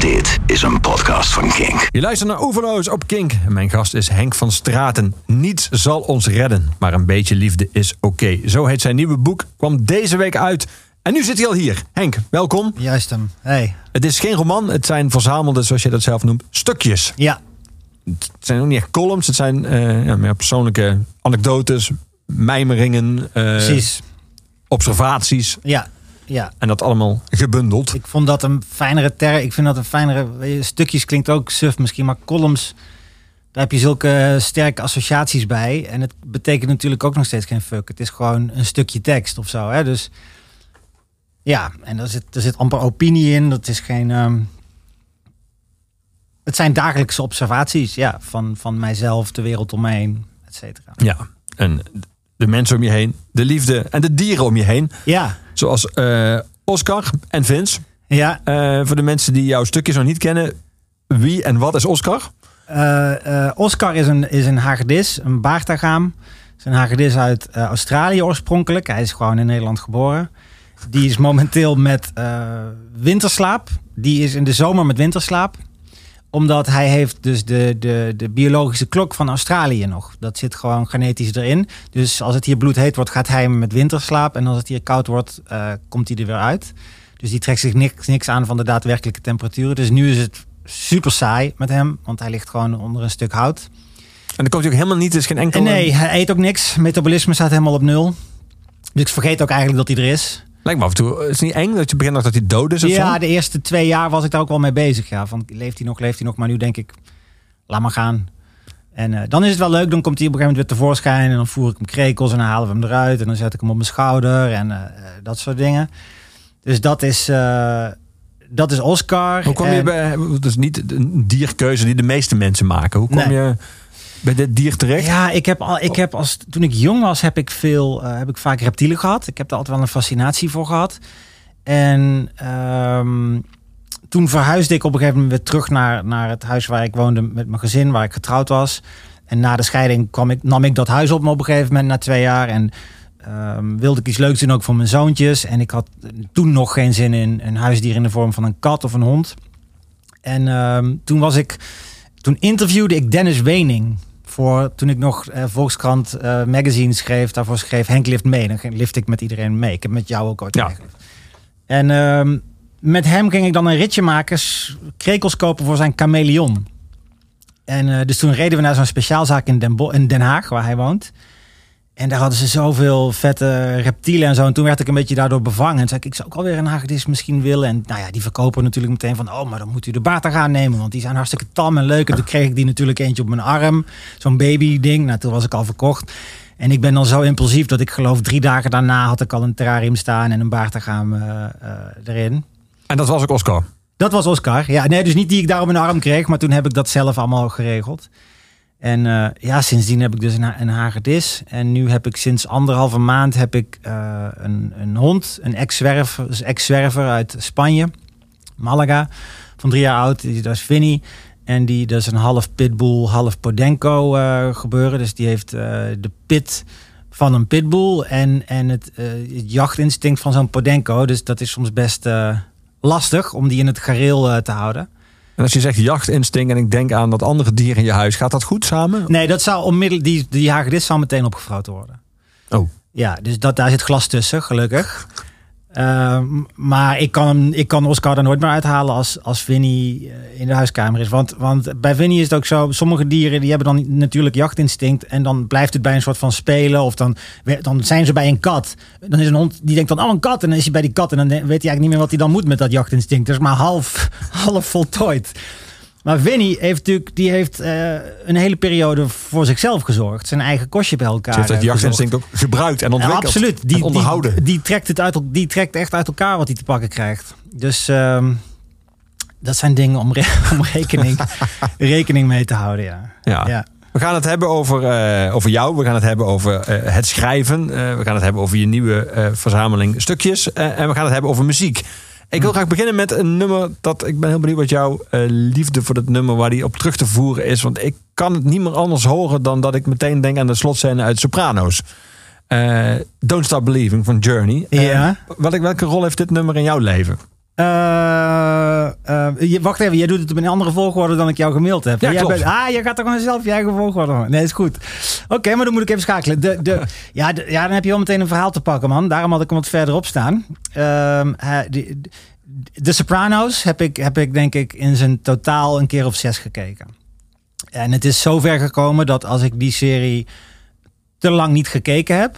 Dit is een podcast van Kink. Je luistert naar Oeverloos op Kink. Mijn gast is Henk van Straten. Niets zal ons redden, maar een beetje liefde is oké. Zo heet zijn nieuwe boek, kwam deze week uit. En nu zit hij al hier. Henk, welkom. Juist hem. Hey. Het is geen roman, het zijn verzamelde, zoals je dat zelf noemt, stukjes. Ja. Het zijn ook niet echt columns, het zijn eh, ja, meer persoonlijke anekdotes, mijmeringen, eh, Precies. observaties. Ja. Ja. En dat allemaal gebundeld. Ik vond dat een fijnere term. Ik vind dat een fijnere. Stukjes klinkt ook suf misschien, maar columns. Daar heb je zulke sterke associaties bij. En het betekent natuurlijk ook nog steeds geen fuck. Het is gewoon een stukje tekst of zo. Hè? Dus ja, en daar zit, er zit amper opinie in. Dat is geen. ehm, het zijn dagelijkse observaties ja, van, van mijzelf, de wereld om me heen, et cetera. Ja, en de mensen om je heen, de liefde en de dieren om je heen. Ja, Zoals eh, Oscar en Vince. ja. Eh, voor de mensen die jouw stukjes nog niet kennen, wie en wat is Oscar? Eh, Oscar is een, is een hagedis, een baardagaam. is een hagedis uit Australië oorspronkelijk. Hij is gewoon in Nederland geboren. Die is momenteel met winterslaap. Die is in de zomer met winterslaap. Omdat hij heeft dus de, de, de biologische klok van Australië nog. Dat zit gewoon genetisch erin. Dus als het hier bloedheet wordt, gaat hij met winterslaap. En als het hier koud wordt, eh, komt hij er weer uit. Dus die trekt zich niks, niks aan van de daadwerkelijke temperaturen. Dus nu is het super saai met hem. Want hij ligt gewoon onder een stuk hout. En dan komt hij ook helemaal niet, is geen enkel... En nee, hij eet ook niks. Metabolisme staat helemaal op nul. Dus ik vergeet ook eigenlijk dat hij er is. Lijkt me af en toe, is het niet eng dat je begint dat hij dood is of ja, zo? de eerste twee jaar was ik daar ook wel mee bezig. Ja, van leeft hij nog, leeft hij nog. Maar nu denk ik, laat maar gaan. En eh, dan is het wel leuk. Dan komt hij op een gegeven moment weer tevoorschijn. En dan voer ik hem krekels en dan halen we hem eruit. En dan zet ik hem op mijn schouder en eh, eh, dat soort dingen. Dus dat is, dat is Oscar. Hoe kom je En- bij, dat is niet een dierkeuze die de meeste mensen maken. Hoe kom Nee. je bij dit dier terecht? Ja, ik heb al, ik heb als toen ik jong was, heb ik veel, eh, heb ik vaak reptielen gehad. Ik heb daar altijd wel een fascinatie voor gehad. En ehm, toen verhuisde ik op een gegeven moment weer terug naar, naar het huis waar ik woonde met mijn gezin, waar ik getrouwd was. En na de scheiding kwam ik, nam ik dat huis op me op een gegeven moment na twee jaar. En ehm, wilde ik iets leuks doen ook voor mijn zoontjes. En ik had toen nog geen zin in een huisdier in de vorm van een kat of een hond. En ehm, toen was ik, toen interviewde ik Dennis Wening voor toen ik nog eh, Volkskrant eh, magazine schreef. Daarvoor schreef Henk lift mee. Dan lift ik met iedereen mee. Ik heb met jou ook ooit Ja. En ehm, met hem ging ik dan een ritje maken, krekels kopen voor zijn chameleon. En eh, dus toen reden we naar zo'n speciaalzaak in Den, Bo- in Den Haag, waar hij woont. En daar hadden ze zoveel vette reptielen en zo. En toen werd ik een beetje daardoor bevangen. En toen zei ik, ik zou ook alweer een hagedis misschien willen. En nou ja, die verkopen natuurlijk meteen van... oh, maar dan moet u de baard gaan nemen, want die zijn hartstikke tam en leuk. En toen kreeg ik die natuurlijk eentje op mijn arm. Zo'n baby ding. Nou, toen was ik al verkocht. En ik ben dan zo impulsief dat ik geloof drie dagen daarna... had ik al een terrarium staan en een baardagaam eh eh erin. En dat was ook Oscar. Dat was Oscar. Ja, nee, dus niet die ik daar op mijn arm kreeg, maar toen heb ik dat zelf allemaal geregeld. En eh, ja, sindsdien heb ik dus een, een hagedis. En nu heb ik sinds anderhalve maand heb ik eh, een, een hond, een ex-zwerver, dus ex-zwerver uit Spanje, Malaga, van drie jaar oud. Die, dat is Vinny. En die, dat is een half pitbull, half podenco eh, gebeuren. Dus die heeft de pit van een pitbull en, en het, het jachtinstinct van zo'n podenco. Dus dat is soms best lastig om die in het gareel te houden. En als je zegt jachtinstinct en ik denk aan dat andere dier in je huis, gaat dat goed samen? Nee, dat zou onmiddellijk, die, die hagedis zou meteen opgevroten worden. Oh. Ja, dus dat, daar zit glas tussen, gelukkig. Ehm, maar ik kan, hem, ik kan Oscar er nooit meer uithalen als, als Vinny eh, in de huiskamer is. Want, want bij Vinny is het ook zo, sommige dieren die hebben dan natuurlijk jachtinstinct. En dan blijft het bij een soort van spelen. Of dan, dan zijn ze bij een kat. Dan is een hond die denkt dan, oh een kat. En dan is hij bij die kat. En dan weet hij eigenlijk niet meer wat hij dan moet met dat jachtinstinct. Is maar half, half voltooid. Maar Vinny heeft natuurlijk die heeft, eh, een hele periode voor zichzelf gezorgd. Zijn eigen kostje bij elkaar. Ze heeft dat eh, jachtinstinct ook gebruikt en Ja, ontwikkeld. absoluut. Die, onderhouden. die, die, trekt het uit, die trekt echt uit elkaar wat hij te pakken krijgt. Dus ehm, dat zijn dingen om, re- om rekening, rekening mee te houden. Ja. ja. Ja. We gaan het hebben over, eh, over jou. We gaan het hebben over het schrijven. We gaan het hebben over je nieuwe verzameling stukjes. En we gaan het hebben over muziek. Ik wil graag beginnen met een nummer dat ik ben heel benieuwd wat jouw eh, liefde voor dat nummer waar die op terug te voeren is. Want ik kan het niet meer anders horen dan dat ik meteen denk aan de slotscène uit Sopranos. Eh, Don't Stop Believing van Journey. Eh, Ja. welke, welke rol heeft dit nummer in jouw leven? Eh, eh, je, wacht even, jij doet het op een andere volgorde dan ik jou gemaild heb. Ja, jij klopt. ah, je gaat toch gewoon zelf je eigen volgorde. Nee, is goed. Oké, maar dan moet ik even schakelen. De, de, ja, de- ja, dan heb je wel meteen een verhaal te pakken, man. Daarom had ik hem wat verderop staan. Ehm, de- de Sopranos heb ik, heb ik denk ik in zijn totaal een keer of zes gekeken. En het is zover gekomen dat als ik die serie te lang niet gekeken heb,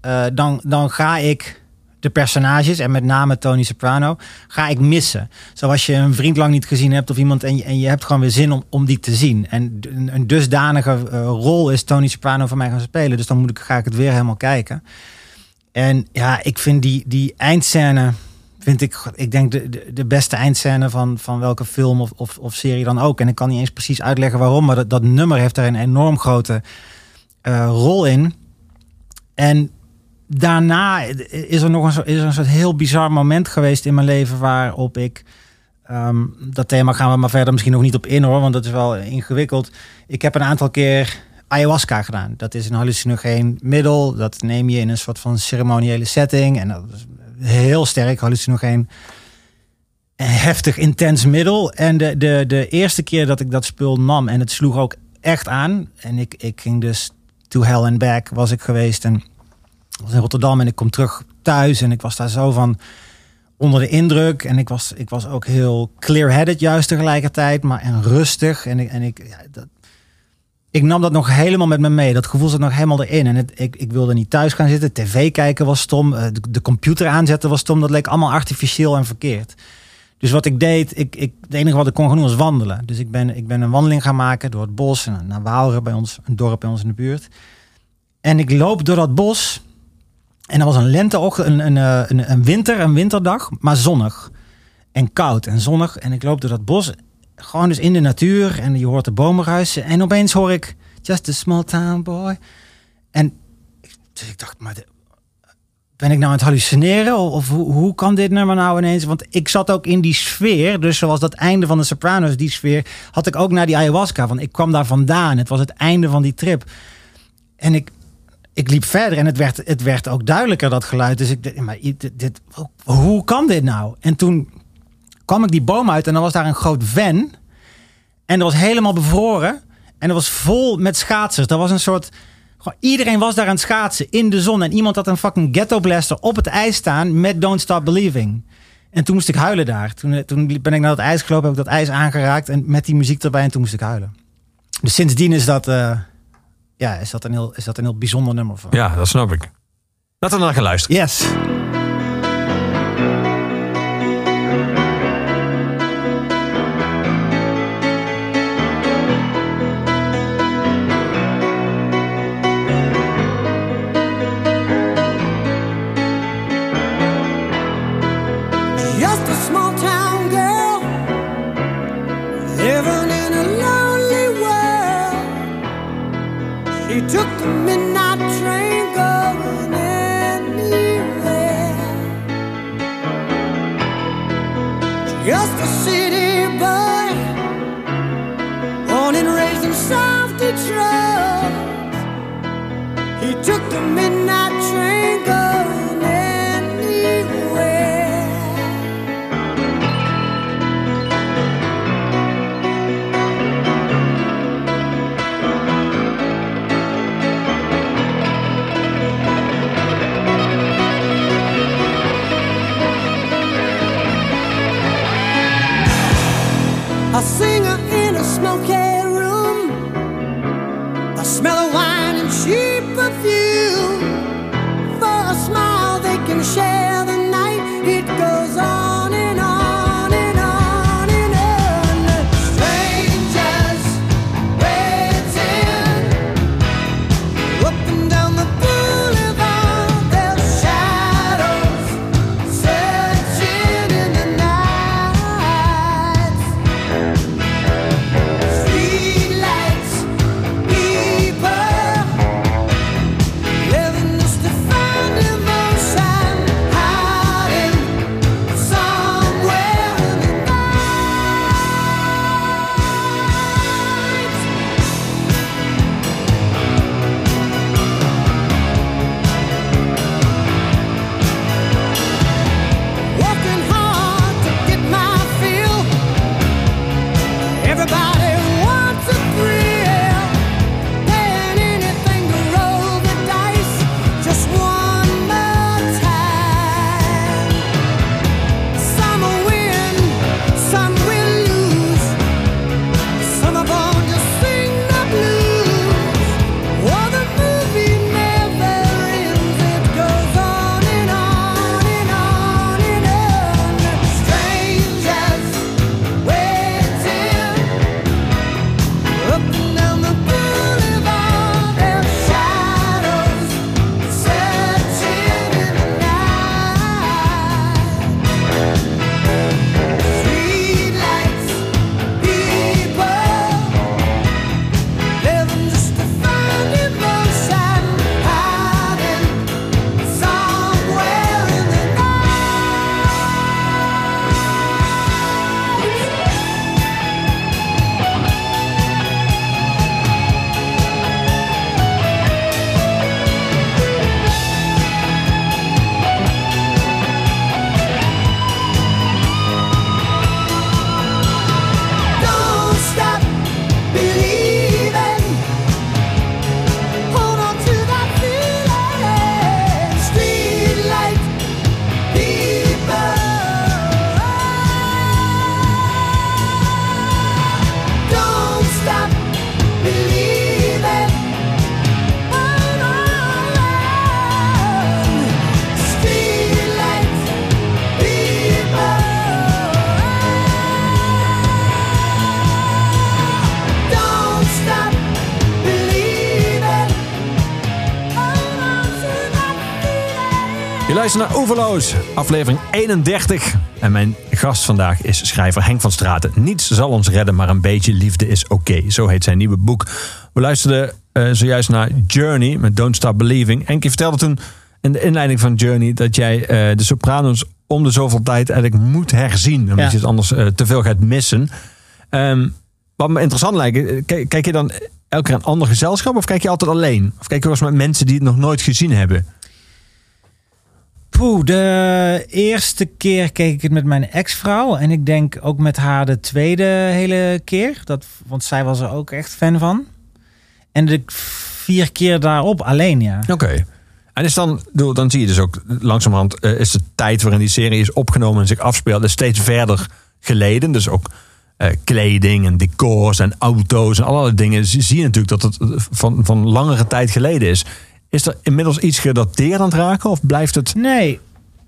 eh, dan, dan ga ik de personages, en met name Tony Soprano, ga ik missen. Zoals je een vriend lang niet gezien hebt of iemand en je, hebt gewoon weer zin om, om die te zien. En een, dusdanige eh, rol is Tony Soprano voor mij gaan spelen. Dus dan moet ik, ga ik het weer helemaal kijken. En ja, ik vind die, die eindscène, vind ik, ik denk de, de, beste eindscène van, van welke film of, of, serie dan ook. En ik kan niet eens precies uitleggen waarom, maar dat, dat nummer heeft daar een enorm grote eh, rol in. En daarna is er nog een, soort- is een soort heel bizar moment geweest in mijn leven waarop ik. ehm, dat thema gaan we maar verder misschien nog niet op in hoor, want dat is wel ingewikkeld. Ik heb een aantal keer ayahuasca gedaan. Dat is een hallucinogeen middel. Dat neem je in een soort van ceremoniële setting. En dat is heel sterk hallucinogeen. Een heftig, intens middel. En de, de, de eerste keer dat ik dat spul nam en het sloeg ook echt aan. En ik, ik ging dus to hell and back was ik geweest. En in Rotterdam en ik kom terug thuis en ik was daar zo van onder de indruk. En ik was, ik was ook heel clear-headed juist tegelijkertijd, maar en rustig. En ik, en ik, ja, dat, ik nam dat nog helemaal met me mee. Dat gevoel zat nog helemaal erin. En het, ik, ik wilde niet thuis gaan zitten. TV kijken was stom. eh, De, computer aanzetten was stom. Dat leek allemaal artificieel en verkeerd. Dus wat ik deed, ik, ik, het enige wat ik kon gaan doen was wandelen. Dus ik ben, ik ben een wandeling gaan maken door het bos naar Waalre bij ons, een dorp bij ons in de buurt. En ik loop door dat bos. En er was een lenteochtend, een, een, eh, een, een winter, een winterdag, maar zonnig. En koud en zonnig. En ik loop door dat bos, gewoon dus in de natuur. En je hoort de bomen ruisen. En opeens hoor ik, just a small town boy. En dus ik dacht, maar ben ik nou aan het hallucineren? Of, of hoe, hoe kan dit nummer nou ineens? Want ik zat ook in die sfeer. Dus zoals dat einde van de Sopranos, die sfeer, had ik ook naar die ayahuasca. Want ik kwam daar vandaan. Het was het einde van die trip. En ik, ik liep verder en het werd, het werd ook duidelijker, dat geluid. Dus ik dacht, maar dit, hoe kan dit nou? En toen kwam ik die boom uit en dan was daar een groot ven. En dat was helemaal bevroren. En dat was vol met schaatsers. Dat was een soort... Gewoon, iedereen was daar aan het schaatsen in de zon. En iemand had een fucking ghetto blaster op het ijs staan met Don't Stop Believing. En toen moest ik huilen daar. Toen, eh, toen ben ik naar het ijs gelopen, heb ik dat ijs aangeraakt. En met die muziek erbij en toen moest ik huilen. Dus sindsdien is dat, eh, ja, is dat, een, heel, is dat een heel bijzonder nummer van. Ja, dat snap ik. Laten we naar gaan luisteren. Yes. Je luistert naar Oeverloos, aflevering 31. En mijn gast vandaag is schrijver Henk van Straten. Niets zal ons redden, maar een beetje liefde is oké. Zo heet zijn nieuwe boek. We luisterden eh, zojuist naar Journey met Don't Stop Believing. Henk, je vertelde toen in de inleiding van Journey... dat jij eh, de Sopranos om de zoveel tijd eigenlijk moet herzien. Omdat Ja. je het anders eh, te veel gaat missen. Ehm, wat me interessant lijkt, kijk, kijk je dan elke keer een ander gezelschap... of kijk je altijd alleen? Of kijk je wel eens met mensen die het nog nooit gezien hebben? De eerste keer keek ik het met mijn ex-vrouw. En ik denk ook met haar de tweede hele keer. Dat, want zij was er ook echt fan van. En de vier keer daarop alleen, ja. Oké. En is dan, dan zie je dus ook langzamerhand eh, is de tijd waarin die serie is opgenomen en zich afspeelt is steeds verder geleden. Dus ook eh, kleding en decors en auto's en allerlei dingen. Zie je natuurlijk dat het van, van langere tijd geleden is. Is er inmiddels iets gedateerd aan het raken of blijft het... Nee,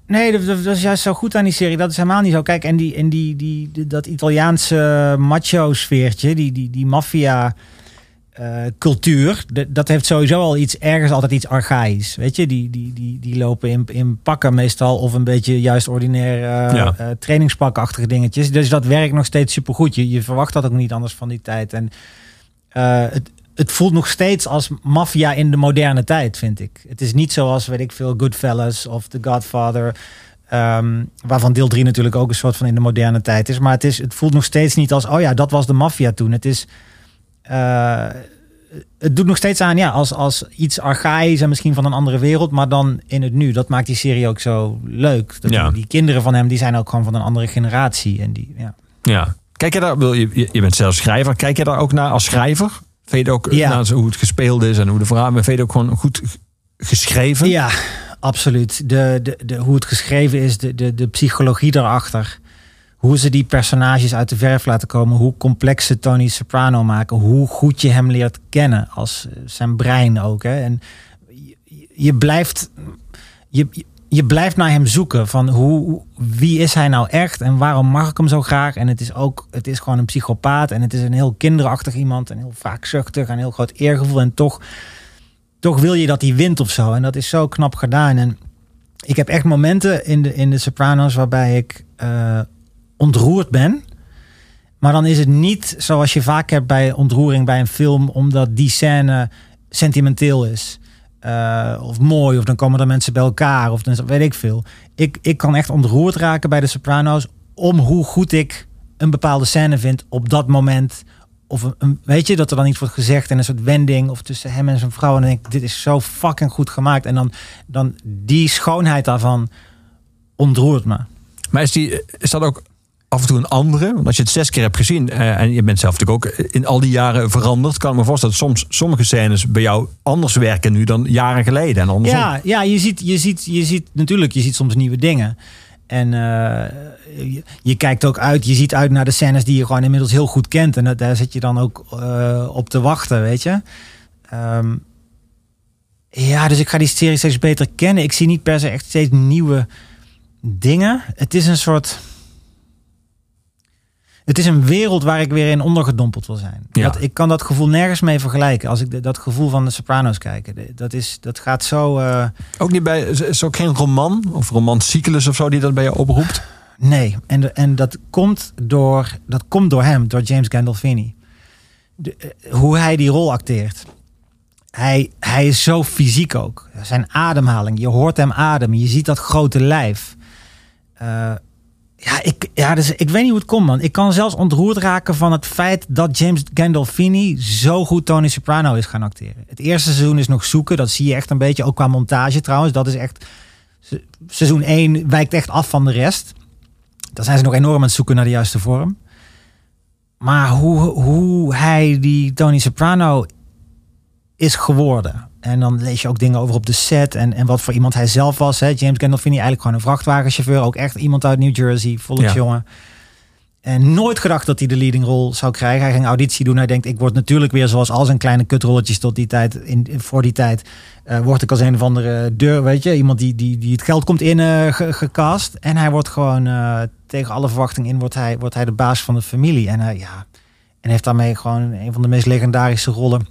nee dat, dat is juist zo goed aan die serie. Dat is helemaal niet zo. Kijk, en, die, en die, die, die- dat Italiaanse macho-sfeertje, die, die, die maffia... eh, dat heeft sowieso al iets ergens altijd iets archaïs. Weet je, die, die, die, die lopen in, in pakken meestal of een beetje juist ordinair eh Ja. eh, trainingspakachtige dingetjes. Dus dat werkt nog steeds supergoed. Je, je verwacht dat ook niet anders van die tijd. En het, het voelt nog steeds als maffia in de moderne tijd, vind ik. Het is niet zoals, weet ik veel, Goodfellas of The Godfather. ehm, waarvan deel 3 natuurlijk ook een soort van in de moderne tijd is. Maar het, is, het voelt nog steeds niet als, oh ja, dat was de maffia toen. Het is... eh, het doet nog steeds aan ja, als, als iets archaïs en misschien van een andere wereld, maar dan in het nu. Dat maakt die serie ook zo leuk. Dat Ja. die, kinderen van hem, die zijn ook gewoon van een andere generatie. En die, ja. Ja. Kijk je daar, wil je je bent zelf schrijver, kijk je daar ook naar als schrijver? Vind je ook Ja. zo hoe het gespeeld is en hoe de verhaal, vind je het ook gewoon goed geschreven? Ja, absoluut. De, de, de, hoe het geschreven is, de, de, de psychologie daarachter. Hoe ze die personages uit de verf laten komen. Hoe complex ze Tony Soprano maken. Hoe goed je hem leert kennen. Als eh, zijn brein ook. Hè. En je, je blijft... Je, je blijft naar hem zoeken. Van hoe, wie is hij nou echt? En waarom mag ik hem zo graag? En het is ook... Het is gewoon een psychopaat. En het is een heel kinderachtig iemand. En heel wraakzuchtig. En heel groot eergevoel. En toch toch wil je dat hij wint of zo. En dat is zo knap gedaan. En ik heb echt momenten in de, in de Sopranos waarbij ik eh, ontroerd ben. Maar dan is het niet zoals je vaak hebt bij ontroering bij een film, omdat die scène sentimenteel is. Eh, of mooi, of dan komen er mensen bij elkaar, of dan weet ik veel. Ik, ik kan echt ontroerd raken bij de Sopranos om hoe goed ik een bepaalde scène vind op dat moment. Of een, weet je, dat er dan iets wordt gezegd en een soort wending of tussen hem en zijn vrouw. En denk ik, dit is zo fucking goed gemaakt. En dan, dan die schoonheid daarvan ontroert me. Maar is, die, is dat ook af en toe een andere? Want als je het zes keer hebt gezien eh, en je bent zelf natuurlijk ook in al die jaren veranderd, kan ik me voorstellen dat soms sommige scènes bij jou anders werken nu dan jaren geleden. En. Ja, ja je, ziet, je, ziet, je ziet natuurlijk, je ziet soms nieuwe dingen. En eh, je, kijkt ook uit, je ziet uit naar de scènes die je gewoon inmiddels heel goed kent. En daar zit je dan ook eh, op te wachten, weet je. Ehm, ja, dus ik ga die serie steeds beter kennen. Ik zie niet per se echt steeds nieuwe dingen. Het is een soort... Het is een wereld waar ik weer in ondergedompeld wil zijn. Ja. Dat, ik kan dat gevoel nergens mee vergelijken. Als ik de- dat gevoel van de Sopranos kijk. Dat, is, dat gaat zo... eh, Ook niet bij, is- ook geen roman of romancyclus of zo die dat bij jou oproept? Nee, en, en dat, komt door, dat komt door hem, door James Gandolfini. De, eh, hoe hij die rol acteert. Hij, hij is zo fysiek ook. Zijn ademhaling, je hoort hem ademen, je ziet dat grote lijf. Eh, ja, ik, ja dus ik weet niet hoe het komt, man. Ik kan zelfs ontroerd raken van het feit dat James Gandolfini zo goed Tony Soprano is gaan acteren. Het eerste seizoen is nog zoeken, dat zie je echt een beetje, ook qua montage trouwens. Dat is echt, se- seizoen 1 wijkt echt af van de rest. Dan zijn ze nog enorm aan het zoeken naar de juiste vorm. Maar hoe, hoe hij die Tony Soprano is geworden. En dan lees je ook dingen over op de set en, en wat voor iemand hij zelf was. Hè. James Gandolfini eigenlijk gewoon een vrachtwagenchauffeur. Ook echt iemand uit New Jersey, volksjongen. En nooit gedacht dat hij de leading rol zou krijgen. Hij ging auditie doen. Hij denkt, ik word natuurlijk weer zoals al zijn kleine kutrolletjes tot die tijd. In, voor die tijd eh, word ik als een of andere deur, weet je. Iemand die, die, die het geld komt in eh, ge- gecast. En hij wordt gewoon eh, tegen alle verwachtingen in, wordt hij, wordt hij de baas van de familie. En hij, ja, en heeft daarmee gewoon een van de meest legendarische rollen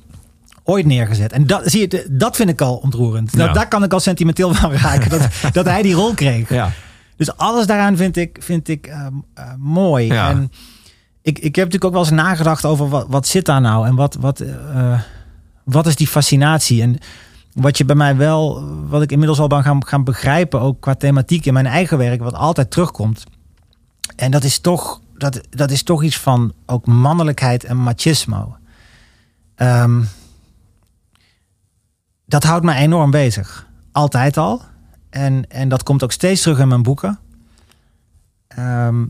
ooit neergezet. En dat, zie je, dat vind ik al ontroerend. Dat, Ja. daar kan ik al sentimenteel van raken. Dat, dat hij die rol kreeg. Ja. Dus alles daaraan vind ik, vind ik eh, eh, mooi. Ja. En ik, ik heb natuurlijk ook wel eens nagedacht over wat, wat zit daar nou en wat, wat, eh, wat is die fascinatie. En wat je bij mij wel, wat ik inmiddels al ben gaan, gaan begrijpen, ook qua thematiek in mijn eigen werk, wat altijd terugkomt. En dat is toch, dat, dat is toch iets van ook mannelijkheid en machismo. Ehm, dat houdt me enorm bezig. Altijd al. En, en dat komt ook steeds terug in mijn boeken. Ehm,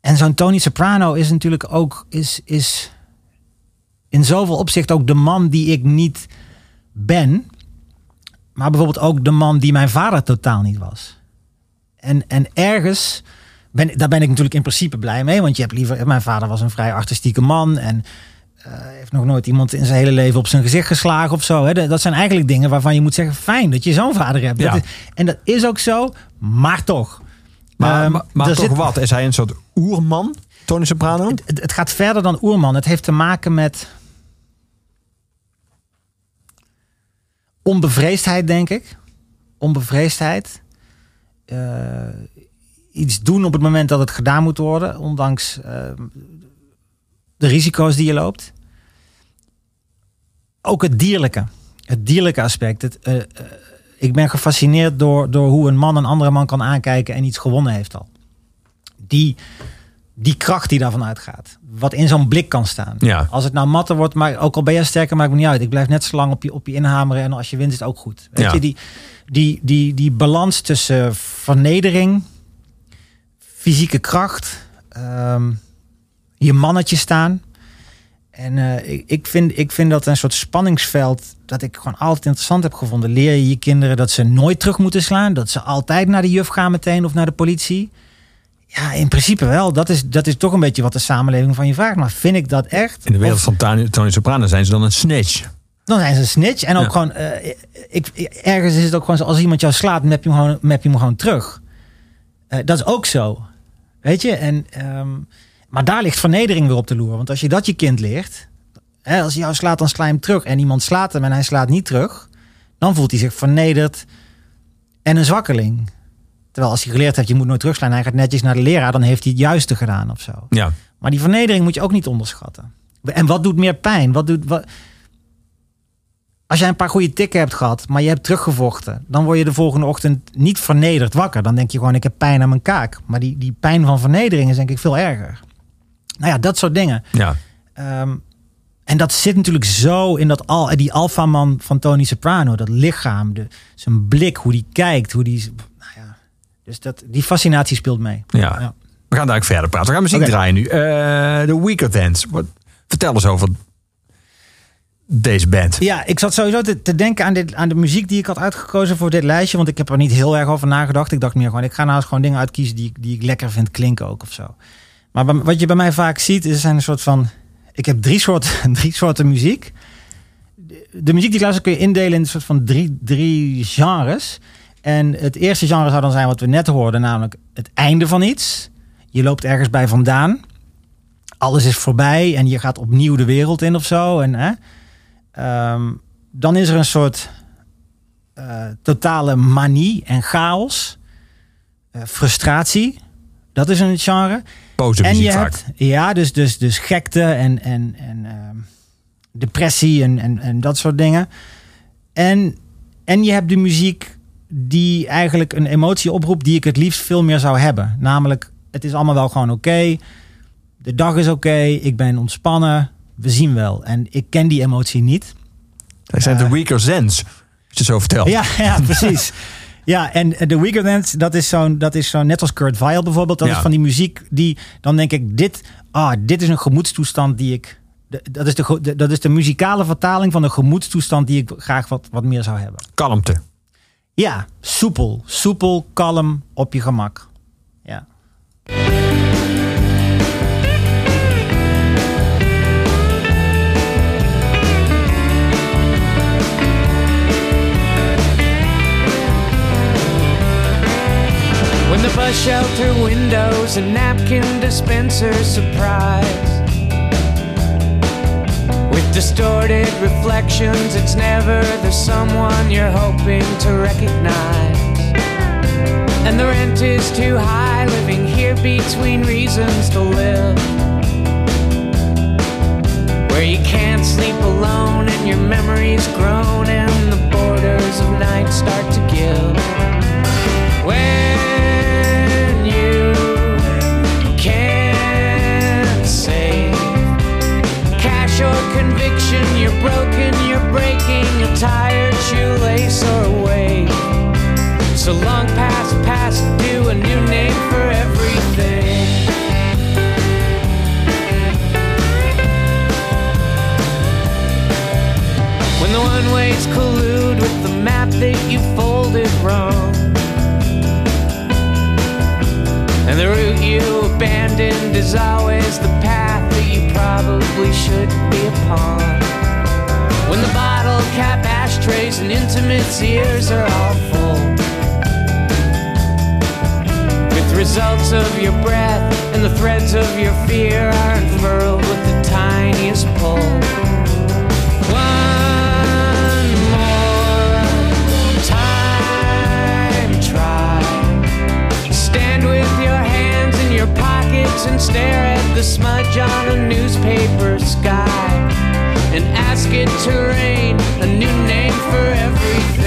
en zo'n Tony Soprano is natuurlijk ook is, is in zoveel opzicht ook de man die ik niet ben. Maar bijvoorbeeld ook de man die mijn vader totaal niet was. En, en ergens, ben, daar ben ik natuurlijk in principe blij mee. Want je hebt liever, mijn vader was een vrij artistieke man. En eh, heeft nog nooit iemand in zijn hele leven op zijn gezicht geslagen of zo. Hè. Dat zijn eigenlijk dingen waarvan je moet zeggen: fijn dat je zo'n vader hebt. Ja. Dat is- en dat is ook zo, maar toch. Maar, Ehm, maar, maar toch zit- wat? Is hij een soort oerman, Tony Soprano? Het, gaat verder dan Oerman. Het heeft te maken met onbevreesdheid, denk ik. Onbevreesdheid. Eh, iets doen op het moment dat het gedaan moet worden, ondanks eh, de risico's die je loopt. Ook het dierlijke. Het dierlijke aspect. Het, eh, eh, ik ben gefascineerd door, door hoe een man een andere man kan aankijken en iets gewonnen heeft al. Die, die kracht die daarvan uitgaat. Wat in zo'n blik kan staan. Ja. Als het nou matter wordt, maar ook al ben je sterker, maakt me niet uit. Ik blijf net zo lang op je, op je inhameren en als je wint is het ook goed. Weet Ja. je, die, die, die, die balans tussen vernedering, fysieke kracht, ehm, je mannetje staan. En eh, ik, ik, vind, ik vind dat een soort spanningsveld dat ik gewoon altijd interessant heb gevonden. Leer je je kinderen dat ze nooit terug moeten slaan, dat ze altijd naar de juf gaan meteen of naar de politie. Ja, in principe wel. Dat is, dat is toch een beetje wat de samenleving van je vraagt. Maar vind ik dat echt? In de wereld van Tony, Tony Soprano zijn ze dan een snitch. dan zijn ze een snitch. En ook Ja. gewoon, eh, ik, ergens is het ook gewoon zo, als iemand jou slaat, map je hem gewoon, map je hem gewoon terug. Eh, dat is ook zo. Weet je? En, ehm, maar daar ligt vernedering weer op de loer. Want als je dat je kind leert, hè, als hij jou slaat, dan sla je hem terug. En iemand slaat hem en hij slaat niet terug. Dan voelt hij zich vernederd en een zwakkeling. Terwijl als hij geleerd heeft, je moet nooit terugslaan. Hij gaat netjes naar de leraar, dan heeft hij het juiste gedaan of zo. Ja. Maar die vernedering moet je ook niet onderschatten. En wat doet meer pijn? Wat doet, wat... Als jij een paar goede tikken hebt gehad, maar je hebt teruggevochten, dan word je de volgende ochtend niet vernederd wakker. Dan denk je gewoon, ik heb pijn aan mijn kaak. Maar die, die pijn van vernedering is denk ik veel erger. Nou ja, dat soort dingen. Ja. Ehm, en dat zit natuurlijk zo in dat al, die alfaman van Tony Soprano. Dat lichaam, de, zijn blik, hoe die kijkt. Hoe die, nou ja, dus dat, die fascinatie speelt mee. Ja. Ja. We gaan daar verder praten. We gaan muziek draaien nu. Eh, De Weaker Dance. Wat, vertel eens over deze band. Ja, ik zat sowieso te, te denken aan, dit, aan de muziek die ik had uitgekozen voor dit lijstje. Want ik heb er niet heel erg over nagedacht. Ik dacht meer gewoon, ik ga nou eens gewoon dingen uitkiezen die, die ik lekker vind klinken ook of zo. Maar wat je bij mij vaak ziet, is een soort van... Ik heb drie soorten, drie soorten muziek. De, de muziek die ik luister kun je indelen in een soort van drie, drie genres. En het eerste genre zou dan zijn wat we net hoorden, namelijk het einde van iets. Je loopt ergens bij vandaan. Alles is voorbij en je gaat opnieuw de wereld in of zo. En, hè? Ehm, dan is er een soort eh, totale manie en chaos. Eh, frustratie. Dat is een genre. Boze en je vaak. hebt, ja, dus, dus, dus gekte en, en, en ehm, depressie en, en, en dat soort dingen. En, en je hebt de muziek die eigenlijk een emotie oproept die ik het liefst veel meer zou hebben. Namelijk, het is allemaal wel gewoon oké. De dag is oké. ik ben ontspannen. We zien wel. En ik ken die emotie niet. Hij zijn de Eh, Weaker Zens. Als je het zo vertelt. Ja, ja precies. Ja, en The Weekend Dance, dat is zo'n, dat is zo'n net als Kurt Weill bijvoorbeeld. Dat Ja. is van die muziek die, dan denk ik, dit, ah, dit is een gemoedstoestand die ik, dat is de- dat is de muzikale vertaling van de gemoedstoestand die ik graag wat, wat meer zou hebben. Kalmte. Ja, soepel, soepel, kalm, op je gemak. Ja. When the bus shelter windows and napkin dispensers surprise with distorted reflections. It's never the someone you're hoping to recognize. And the rent is too high, living here between reasons to live. Where you can't sleep alone and your memories grown and the borders of night start to give. When broken, you're breaking a tired shoelace or a wave. So long past past due, a new name for everything. When the one ways collude with the map that you folded wrong. And the route you abandoned is always the path that you probably should be upon. When the bottle cap ashtrays and intimates ears are all full. With results of your breath and the threads of your fear are unfurled with the tiniest pull. One more time, try. Stand with your hands in your pockets and stare at the smudge on a newspaper sky. And ask it to rain a new name for everything.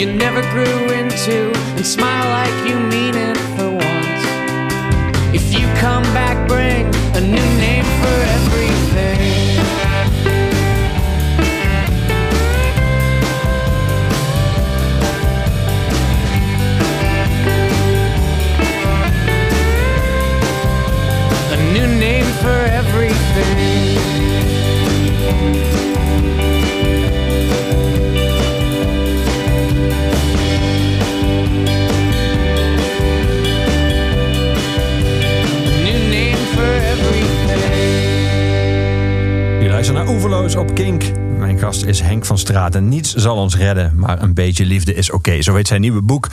You never grew into and smile like you mean it for once. If you come back, bring a new name for Oeverloos op Kink. Mijn gast is Henk van Straten. Niets zal ons redden, maar een beetje liefde is oké. Zo heet zijn nieuwe boek.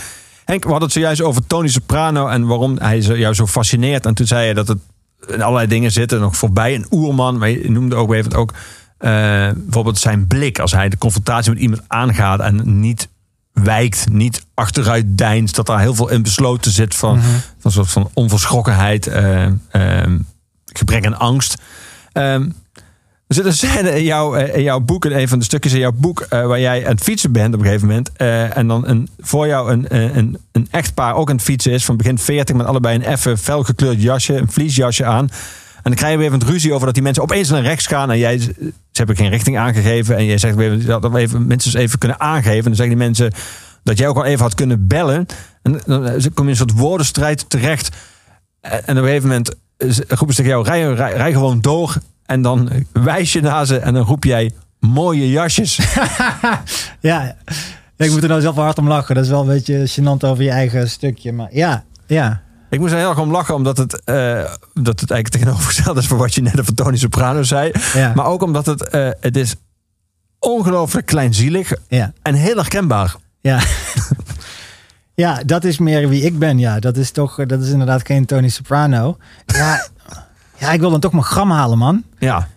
Henk, we hadden het zojuist over Tony Soprano en waarom hij jou zo fascineert. En toen zei je dat het in allerlei dingen zitten, nog voorbij een oerman. Maar je noemde ook even ook eh, bijvoorbeeld zijn blik. Als hij de confrontatie met iemand aangaat en niet wijkt, niet achteruit deinst. Dat daar heel veel in besloten zit van, van een soort van onverschrokkenheid, eh, eh, gebrek aan angst. Ehm, er zit een in, jouw eh, in jouw boek, een van de stukjes in jouw boek, eh, waar jij aan het fietsen bent op een gegeven moment. eh, en dan een, voor jou een, een, een echtpaar ook aan het fietsen is, van begin 40, met allebei een effe felgekleurd jasje, een vliesjasje aan. En dan krijg je weer even ruzie over dat die mensen opeens naar rechts gaan. En jij, ze hebben geen richting aangegeven. En jij zegt weer dat we even, mensen eens even kunnen aangeven. En dan zeggen die mensen dat jij ook al even had kunnen bellen. En dan kom je in een soort woordenstrijd terecht. En op een gegeven moment roepen ze tegen jou, rij, rij gewoon door. En dan wijs je naar ze en dan roep jij mooie jasjes. Ja, ik moet er nou zelf wel hard om lachen. Dat is wel een beetje gênant over je eigen stukje. Maar ja, ja. Ik moest er heel erg om lachen, omdat het, eh, dat het eigenlijk tegenovergesteld is voor wat je net over Tony Soprano zei. Ja. Maar ook omdat het, eh, het is ongelooflijk kleinzielig Ja, en heel herkenbaar. ja. Ja, dat is meer wie ik ben. Ja, dat is toch, dat is inderdaad geen Tony Soprano. Ja, ja ik wil dan toch mijn gram halen, man. Ja.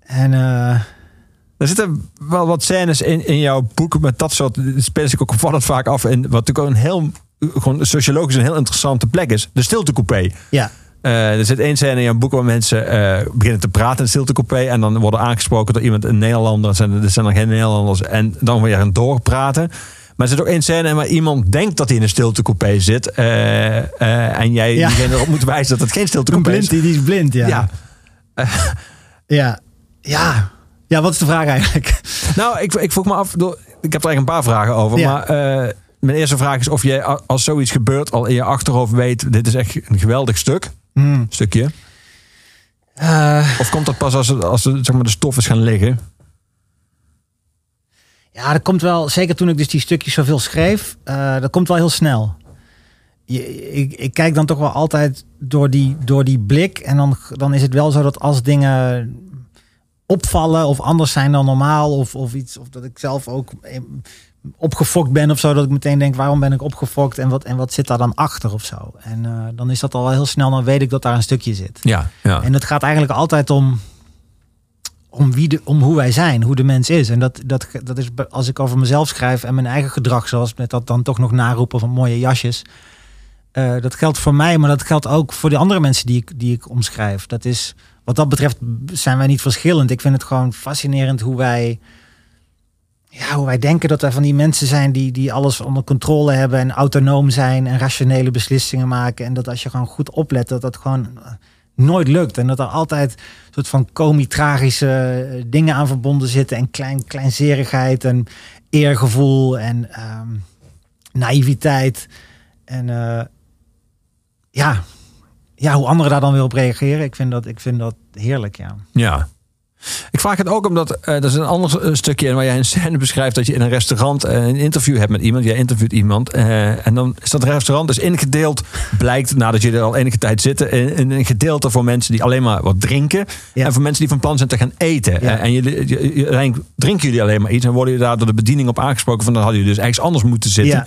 En eh, Er zitten wel wat scènes in, in jouw boek met dat soort spelen zich ook opvallend vaak af. En wat natuurlijk ook een heel, gewoon sociologisch een heel interessante plek is. De stiltecoupé. ja, Eh, er zit één scène in jouw boek waar mensen eh, beginnen te praten in de stiltecoupé. En dan worden aangesproken door iemand, een Nederlander. Er zijn, er zijn er geen Nederlanders. En dan weer een doorpraten. Maar er zit ook één scène waar iemand denkt dat hij in een stiltecoupé zit. eh, eh, en jij Ja. diegene erop moet wijzen dat het geen een stiltecoupé blind, is. die, die is blind, ja. Ja. Ja. Ja. Ja, wat is de vraag eigenlijk? Nou, ik, ik vroeg me af. door- Ik heb er eigenlijk een paar vragen over. Ja. Maar eh, mijn eerste vraag is of jij als zoiets gebeurt al in je achterhoofd weet. Dit is echt een geweldig stuk. Hmm. Stukje. Of komt dat pas als, als zeg maar, de stof is gaan liggen? Ja, dat komt wel, zeker toen ik dus die stukjes zoveel schreef, eh, dat komt wel heel snel. Je, ik, ik kijk dan toch wel altijd door die, door die blik. En dan, dan is het wel zo dat als dingen opvallen of anders zijn dan normaal, of, of iets, of dat ik zelf ook opgefokt ben of zo, dat ik meteen denk, waarom ben ik opgefokt en wat, en wat zit daar dan achter of zo. En eh, dan is dat al wel heel snel, dan weet ik dat daar een stukje zit. Ja. ja. En het gaat eigenlijk altijd om, om, wie de, om hoe wij zijn, hoe de mens is. En dat, dat, dat is als ik over mezelf schrijf en mijn eigen gedrag, zoals met dat dan toch nog naroepen van mooie jasjes. eh, dat geldt voor mij, maar dat geldt ook voor de andere mensen die ik, die ik omschrijf. Dat is, wat dat betreft zijn wij niet verschillend. Ik vind het gewoon fascinerend hoe wij, ja, hoe wij denken dat er van die mensen zijn die, die alles onder controle hebben en autonoom zijn en rationele beslissingen maken. En dat als je gewoon goed oplet, dat dat gewoon nooit lukt. En dat er altijd een soort van komisch-tragische eh, dingen aan verbonden zitten. En klein, kleinzerigheid en eergevoel en ehm, naïviteit. En eh, ja. ja, hoe anderen daar dan weer op reageren. Ik vind dat, ik vind dat heerlijk, ja. Ja. Ik vraag het ook omdat eh, er is een ander eh, stukje in waar jij een scène beschrijft dat je in een restaurant eh, een interview hebt met iemand. Jij interviewt iemand en dan is dat restaurant dus ingedeeld, blijkt nadat jullie er al enige tijd zitten, in, in een gedeelte voor mensen die alleen maar wat drinken Ja. en voor mensen die van plan zijn te gaan eten. Ja. En jullie, je- drinken jullie alleen maar iets en worden jullie daar door de bediening op aangesproken van dan hadden jullie dus ergens anders moeten zitten. Ja.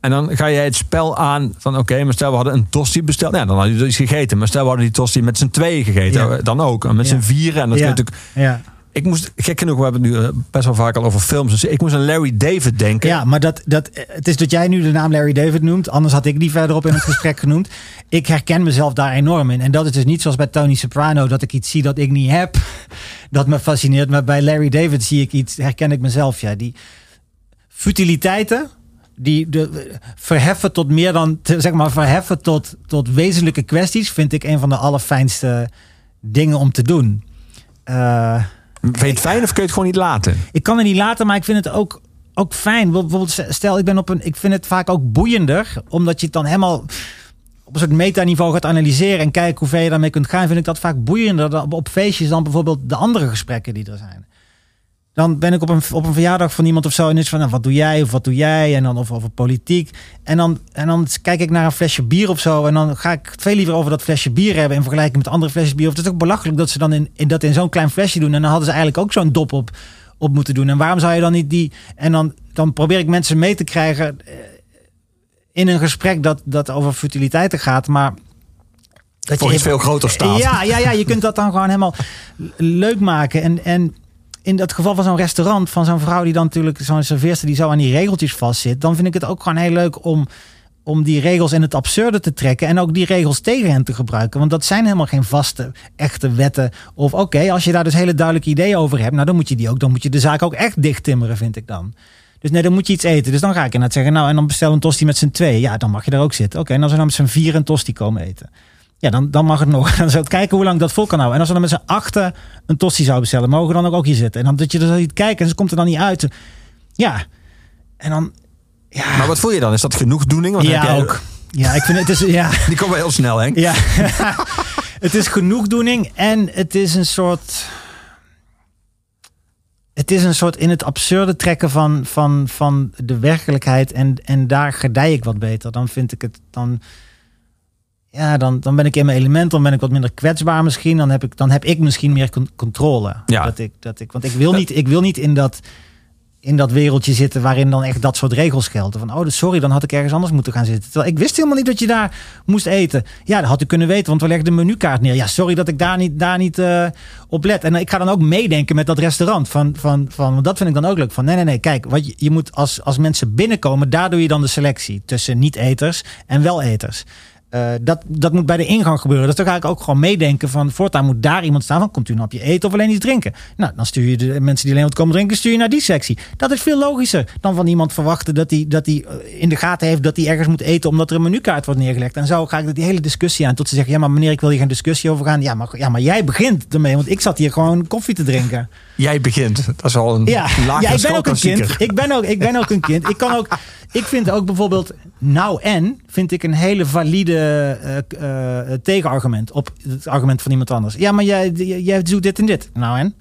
En dan ga jij het spel aan van oké, maar stel we hadden een tosti besteld. Ja, dan hadden jullie iets gegeten. Maar stel we hadden die tosti met z'n tweeën gegeten. Ja. Dan ook. En met Ja. z'n vieren. En dat je natuurlijk... Ja. Ik moest, gek genoeg, we hebben het nu eh, best wel vaak al over films. Dus ik moest aan Larry David denken. Ja, maar dat, dat, het is dat jij nu de naam Larry David noemt. Anders had ik die verderop in het gesprek genoemd. Ik herken mezelf daar enorm in. En dat is dus niet zoals bij Tony Soprano dat ik iets zie dat ik niet heb. Dat me fascineert. Maar bij Larry David zie ik iets, herken ik mezelf. Ja, die futiliteiten. Die de, verheffen tot meer dan, te- zeg maar, verheffen tot, tot wezenlijke kwesties. Vind ik een van de allerfijnste dingen om te doen. Eh, Vind je het fijn of kun je het gewoon niet laten? ik kan het niet laten, maar ik vind het ook, ook fijn. Bijvoorbeeld, stel, ik ben op een. Ik vind het vaak ook boeiender, omdat je het dan helemaal op een soort metaniveau gaat analyseren en kijken hoe ver je daarmee kunt gaan. Vind ik dat vaak boeiender dan, op feestjes dan bijvoorbeeld de andere gesprekken die er zijn. Dan ben ik op een, op een verjaardag van iemand of zo en is van, nou, wat doe jij of wat doe jij? En dan of over politiek. En dan, en dan kijk ik naar een flesje bier of zo en dan ga ik het veel liever over dat flesje bier hebben in vergelijking met andere flesjes bier. Of het is ook belachelijk dat ze dan in, in dat in zo'n klein flesje doen en dan hadden ze eigenlijk ook zo'n dop op, op moeten doen. En waarom zou je dan niet die... En dan, dan probeer ik mensen mee te krijgen eh, in een gesprek dat, dat over futiliteiten gaat, maar... Dat Voor iets veel groter staat. Ja, ja, ja, je kunt dat dan gewoon helemaal leuk maken. En, en in dat geval van zo'n restaurant, van zo'n vrouw die dan natuurlijk, zo'n serveerster die zo aan die regeltjes vastzit, dan vind ik het ook gewoon heel leuk om, om die regels in het absurde te trekken en ook die regels tegen hen te gebruiken. Want dat zijn helemaal geen vaste, echte wetten. Of oké, als je daar dus hele duidelijke ideeën over hebt, nou dan moet je die ook, dan moet je de zaak ook echt dicht timmeren, vind ik dan. Dus nee, dan moet je iets eten. Dus dan ga ik inderdaad zeggen, nou en dan bestel een tosti met z'n twee. Ja, dan mag je daar ook zitten. Oké, en als we dan met z'n vier een tosti komen eten. Ja, dan, dan mag het nog. Dan zou ik kijken hoe lang dat vol kan houden. En als we dan met z'n achten een tosti zouden bestellen, mogen we dan ook, ook hier zitten. En dan dat je er niet kijken en ze komt er dan niet uit. Ja. En dan. Ja, Maar wat voel je dan? Is dat genoegdoening? Want ja jij- ook. Ja, ik vind het is. Ja. Die komt wel heel snel, Henk. Ja, het is genoegdoening en het is een soort. Het is een soort in het absurde trekken van, van, van de werkelijkheid. En, en daar gedij ik wat beter. Dan vind ik het. Dan, ja, dan, dan ben ik in mijn element. Dan ben ik wat minder kwetsbaar misschien. Dan heb ik, dan heb ik misschien meer con- controle. Ja. Dat ik, dat ik, want ik wil, niet, ik wil niet in dat in dat wereldje zitten waarin dan echt dat soort regels gelden. Van, oh, dus sorry, dan had ik ergens anders moeten gaan zitten. Terwijl ik wist helemaal niet dat je daar moest eten. Ja, dat had ik kunnen weten, want we legden de menukaart neer. Ja, sorry dat ik daar niet, daar niet eh, op let. En ik ga dan ook meedenken met dat restaurant. Van, van, van, want dat vind ik dan ook leuk. Van, nee, nee, nee, kijk, wat je, je moet als, als mensen binnenkomen, daar doe je dan de selectie tussen niet-eters en wel-eters. Eh, dat, dat moet bij de ingang gebeuren. Dus dan ga ik ook gewoon meedenken van voortaan moet daar iemand staan van komt u een hapje eten of alleen iets drinken. Nou, dan stuur je de mensen die alleen wat komen drinken, stuur je naar die sectie. Dat is veel logischer dan van iemand verwachten dat hij dat die in de gaten heeft dat hij ergens moet eten omdat er een menukaart wordt neergelegd. En zo ga ik die hele discussie aan tot ze zeggen ja maar meneer ik wil hier geen discussie over gaan. Ja maar, ja, maar jij begint ermee, want ik zat hier gewoon koffie te drinken. Jij begint. Dat is al een Ja, ja ik ben ook een kind. Ik ben ook, ik ben ook een kind. Ik kan ook. Ik vind ook bijvoorbeeld nou en vind ik een hele valide eh, eh, tegenargument op het argument van iemand anders. Ja, maar jij, jij doet dit en dit. Nou en?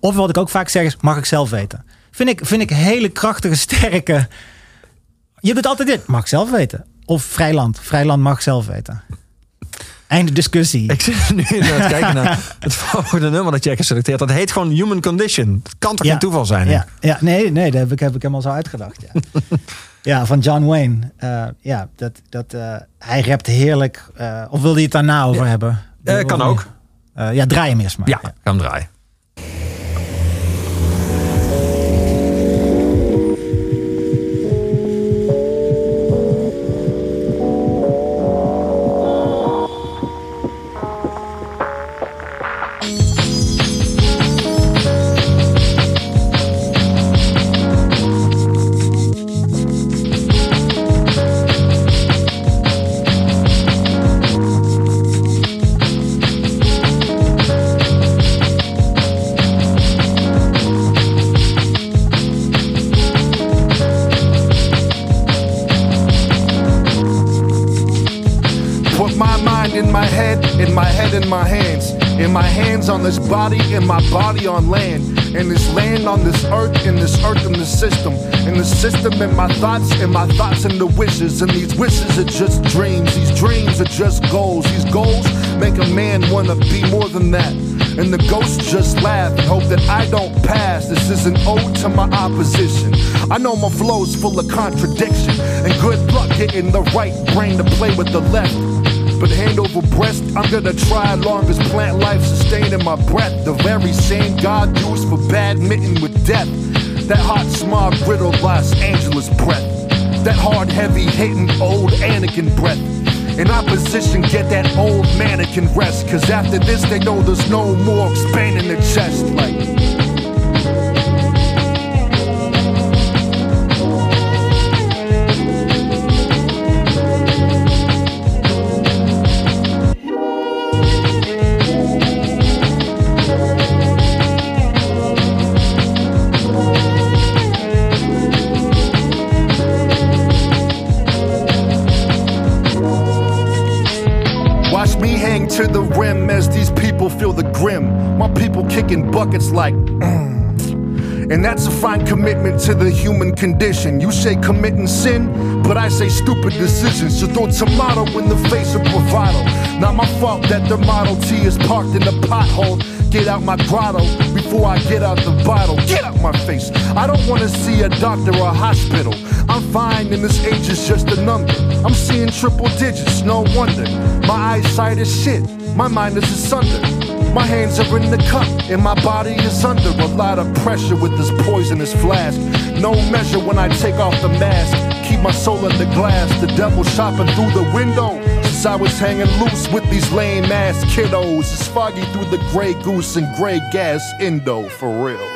Of wat ik ook vaak zeg is, mag ik zelf weten. Vind ik, vind ik hele krachtige, sterke. Je doet altijd dit, mag ik zelf weten. Of Vrijland. Vrijland mag ik zelf weten. Einde discussie. Ik zit nu in het kijken naar het volgende nummer dat jij geselecteerd. Dat heet gewoon Human Condition. Dat kan toch Ja. geen toeval zijn? hè? Ja, ja nee, nee, dat heb ik, heb ik helemaal zo uitgedacht. Ja, ja van John Wayne. Eh, ja, dat, dat, eh, hij rapt heerlijk. Eh, of wilde je het daarna over hebben? Kan ook. Ja, draai hem eerst maar. Ja, ga hem draaien. On this body, in my body on land. In this land on this earth, in this earth in the system. In the system, in my thoughts, in my thoughts and the wishes. And these wishes are just dreams. These dreams are just goals. These goals make a man wanna be more than that. And the ghosts just laugh and hope that I don't pass. This is an ode to my opposition. I know my flow's full of contradiction. And good luck getting the right brain to play with the left. But hand over breast, I'm gonna try long as plant life sustaining my breath. The very same God used for badminton with death. That hot smog riddled Los Angeles breath. That hard, heavy, hitting old Anakin breath. In opposition, get that old mannequin rest. Cause after this, they know there's no more expanding the chest. Like, Fine commitment to the human condition. You say committing sin, but I say stupid decisions. So throw tomato in the face of bravado. Not my fault that the Model T is parked in the pothole. Get out my grotto before I get out the bottle. Get out my face. I don't want to see a doctor or a hospital. I'm fine, and this age is just a number. I'm seeing triple digits, no wonder. My eyesight is shit, my mind is asunder. My hands are in the cup, and my body is under a lot of pressure with this poisonous flask. No measure when I take off the mask. Keep my soul in the glass, the devil shopping through the window. Since I was hanging loose with these lame ass kiddos. It's foggy through the gray goose and gray gas indo, for real.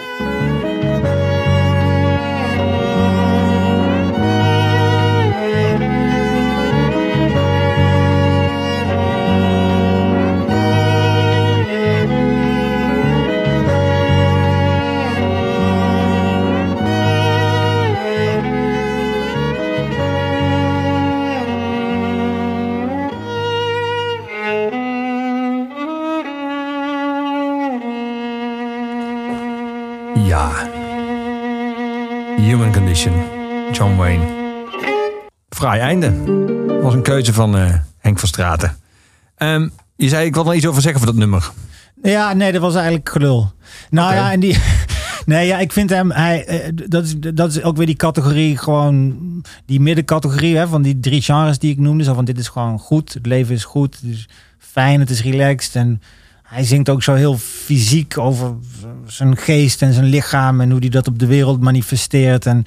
Human Condition. John Wayne. Fraai einde. Was een keuze van eh, Henk van Straten. Ehm, je zei, ik wil er iets over zeggen voor dat nummer. Ja, nee, dat was eigenlijk gelul. Nou ja, en die, Nee, ja, ik vind hem, hij, eh, dat, is, dat is ook weer die categorie, gewoon die middencategorie hè, van die drie genres die ik noemde. Zo van dit is gewoon goed, het leven is goed, het is fijn, het is relaxed. En hij zingt ook zo heel fysiek over zijn geest en zijn lichaam en hoe hij dat op de wereld manifesteert. En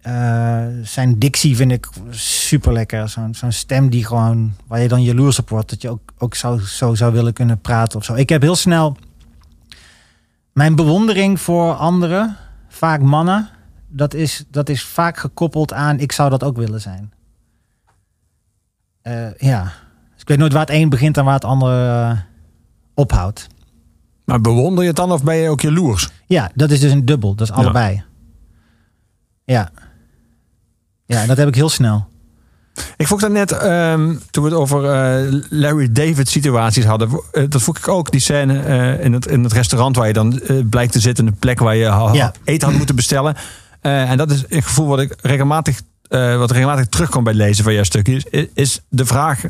eh, zijn dictie vind ik super lekker. Zo'n zo'n stem die gewoon, waar je dan jaloers op wordt, dat je ook, ook zo, zo zou willen kunnen praten of zo. Ik heb heel snel mijn bewondering voor anderen, vaak mannen, dat is, dat is vaak gekoppeld aan ik zou dat ook willen zijn. Eh, ja, dus ik weet nooit waar het een begint en waar het andere eh, ophoudt. Maar bewonder je het dan of ben je ook jaloers? Ja, dat is dus een dubbel. Dat is allebei. Ja. Ja, en dat heb ik heel snel. Ik vroeg dat net, ehm, toen we het over eh, Larry David situaties hadden. eh, dat vroeg ik ook, die scène eh, in, het, in het restaurant waar je dan blijkt te zitten. Een plek waar je ha- Ja. eten had moeten bestellen. En dat is een gevoel wat ik regelmatig, wat regelmatig terugkomt bij het lezen van jouw stukjes. Is, is de vraag,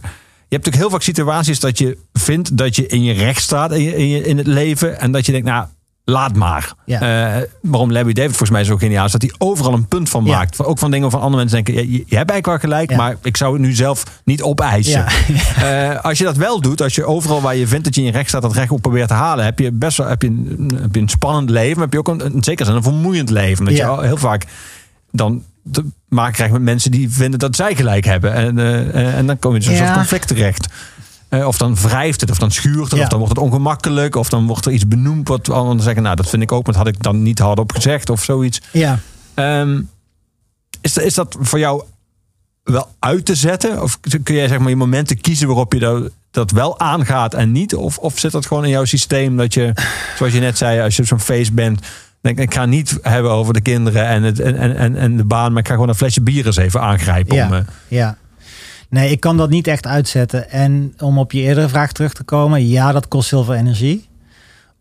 hebt natuurlijk heel vaak situaties dat je vindt dat je in je recht staat in, je, in, je, in het leven. En dat je denkt, nou, laat maar. Ja. Eh, waarom Larry David volgens mij zo geniaal is, dat hij overal een punt van Ja. maakt. Ook van dingen van andere mensen denken, je, je hebt eigenlijk wel gelijk, Ja. maar ik zou het nu zelf niet opeisen. Eh, als je dat wel doet, als je overal waar je vindt dat je in je recht staat, dat recht op probeert te halen, heb je best wel heb je een, heb je een spannend leven, maar heb je ook een, een zeker zin een vermoeiend leven. Dat je heel vaak dan te maken krijgt met mensen die vinden dat zij gelijk hebben. En, eh, eh, en dan kom je in zo'n Ja. soort conflict terecht. Eh, of dan wrijft het, of dan schuurt het, Ja. of dan wordt het ongemakkelijk, of dan wordt er iets benoemd wat anderen zeggen, nou dat vind ik ook, maar dat had ik dan niet hardop gezegd of zoiets. Ja. Ehm, is, dat- is dat voor jou wel uit te zetten? Of kun jij zeg maar je momenten kiezen waarop je dat, dat wel aangaat en niet? Of, of zit dat gewoon in jouw systeem dat je, zoals je net zei, als je op zo'n feest bent, ik, ik ga niet hebben over de kinderen en, het, en, en, en, de baan, maar ik ga gewoon een flesje bier eens even aangrijpen. Ja. Om, eh, Ja. Nee, ik kan dat niet echt uitzetten. En om op je eerdere vraag terug te komen, ja, dat kost heel veel energie.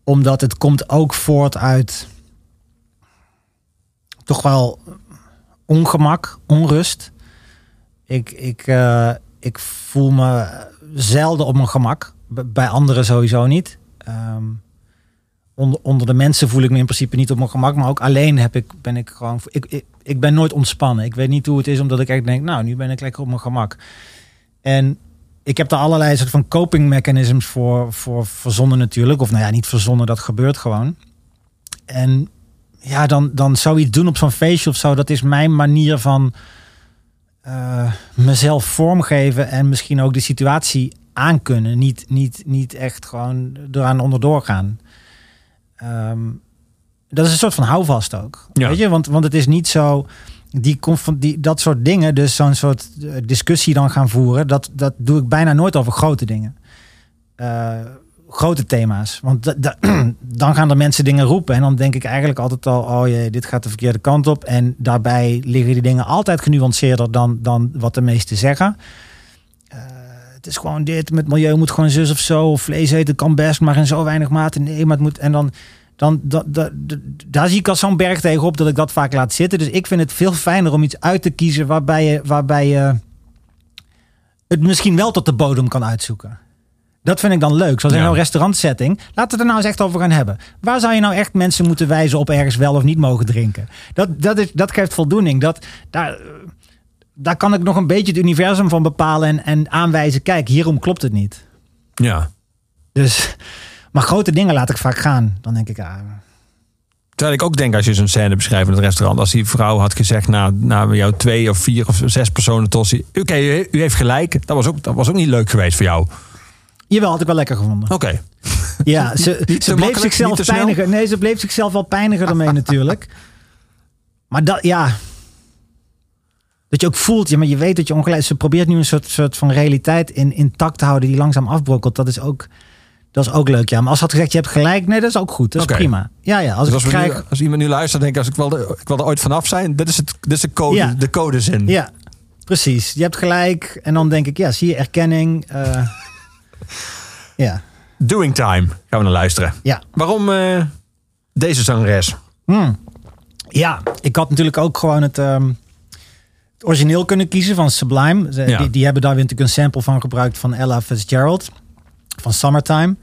Omdat het komt ook voort uit toch wel ongemak, onrust. Ik, ik, eh, ik voel me zelden op mijn gemak. Bij anderen sowieso niet. Ehm, onder, onder de mensen voel ik me in principe niet op mijn gemak. Maar ook alleen heb ik, ben ik gewoon... Ik, ik, ik ben nooit ontspannen. Ik weet niet hoe het is, omdat ik echt denk... Nou, nu ben ik lekker op mijn gemak. En ik heb daar allerlei soort van coping mechanisms voor, voor verzonnen natuurlijk. Of nou ja, niet verzonnen, dat gebeurt gewoon. En ja, dan, dan zoiets doen op zo'n feestje of zo. Dat is mijn manier van eh, mezelf vormgeven. En misschien ook de situatie aankunnen. Niet, niet, niet echt gewoon eraan onderdoor gaan. Ehm, dat is een soort van houvast ook. Ja. Weet je? Want, want het is niet zo. Die, die, dat soort dingen, dus zo'n soort eh, discussie dan gaan voeren, dat, dat doe ik bijna nooit over grote dingen. Eh, grote thema's. Want da- da- dan gaan er mensen dingen roepen. En dan denk ik eigenlijk altijd al, oh jee, dit gaat de verkeerde kant op. En daarbij liggen die dingen altijd genuanceerder dan, dan wat de meesten zeggen. Het is gewoon dit, met milieu moet gewoon zus of zo. Of vlees eten kan best, maar in zo weinig mate. Nee, maar het moet... En dan, dan da, da- da- daar zie ik als zo'n berg tegenop dat ik dat vaak laat zitten. Dus ik vind het veel fijner om iets uit te kiezen waarbij je, waarbij je het misschien wel tot de bodem kan uitzoeken. Dat vind ik dan leuk. Zoals in Ja. een restaurantsetting. Laten we het er nou eens echt over gaan hebben. Waar zou je nou echt mensen moeten wijzen op ergens wel of niet mogen drinken? Dat, dat, is, dat geeft voldoening. Dat, daar, daar kan ik nog een beetje het universum van bepalen en, en aanwijzen. Kijk, hierom klopt het niet. ja. Dus, maar grote dingen laat ik vaak gaan. Dan denk ik, ah, Terwijl ik ook denk, als je zo'n scène beschrijft in het restaurant, als die vrouw had gezegd na, na jou twee of vier of zes personen tossie, oké, u, u heeft gelijk, dat was, ook, dat was ook niet leuk geweest voor jou. jawel, had ik wel lekker gevonden. Oké. Ja, ze, niet ze bleef zichzelf pijnigen. Nee, ze bleef zichzelf wel pijnigen ermee natuurlijk. Maar dat, ja. Dat je ook voelt, ja, maar je weet dat je ongelijk... Ze probeert nu een soort, soort van realiteit in, intact te houden die langzaam afbrokkelt. Dat is ook, dat is ook leuk, ja. Maar als had gezegd, je hebt gelijk, nee, dat is ook goed. Dat is prima. Ja, ja, als Dus ik als, we krijg... nu, als iemand nu luistert, denk ik, als ik wil, er- ik wil er ooit vanaf zijn, dit is, het, dit is de, code, Ja. de codezin. Ja, precies. Je hebt gelijk. En dan denk ik, ja, zie je erkenning. eh, ja, Doing Time, gaan we naar luisteren. ja. Waarom eh, deze zangeres? Hmm. Ja, ik had natuurlijk ook gewoon het, ehm, het origineel kunnen kiezen van Sublime. Ze- Ja. Die, die hebben daar weer natuurlijk een sample van gebruikt van Ella Fitzgerald van Summertime.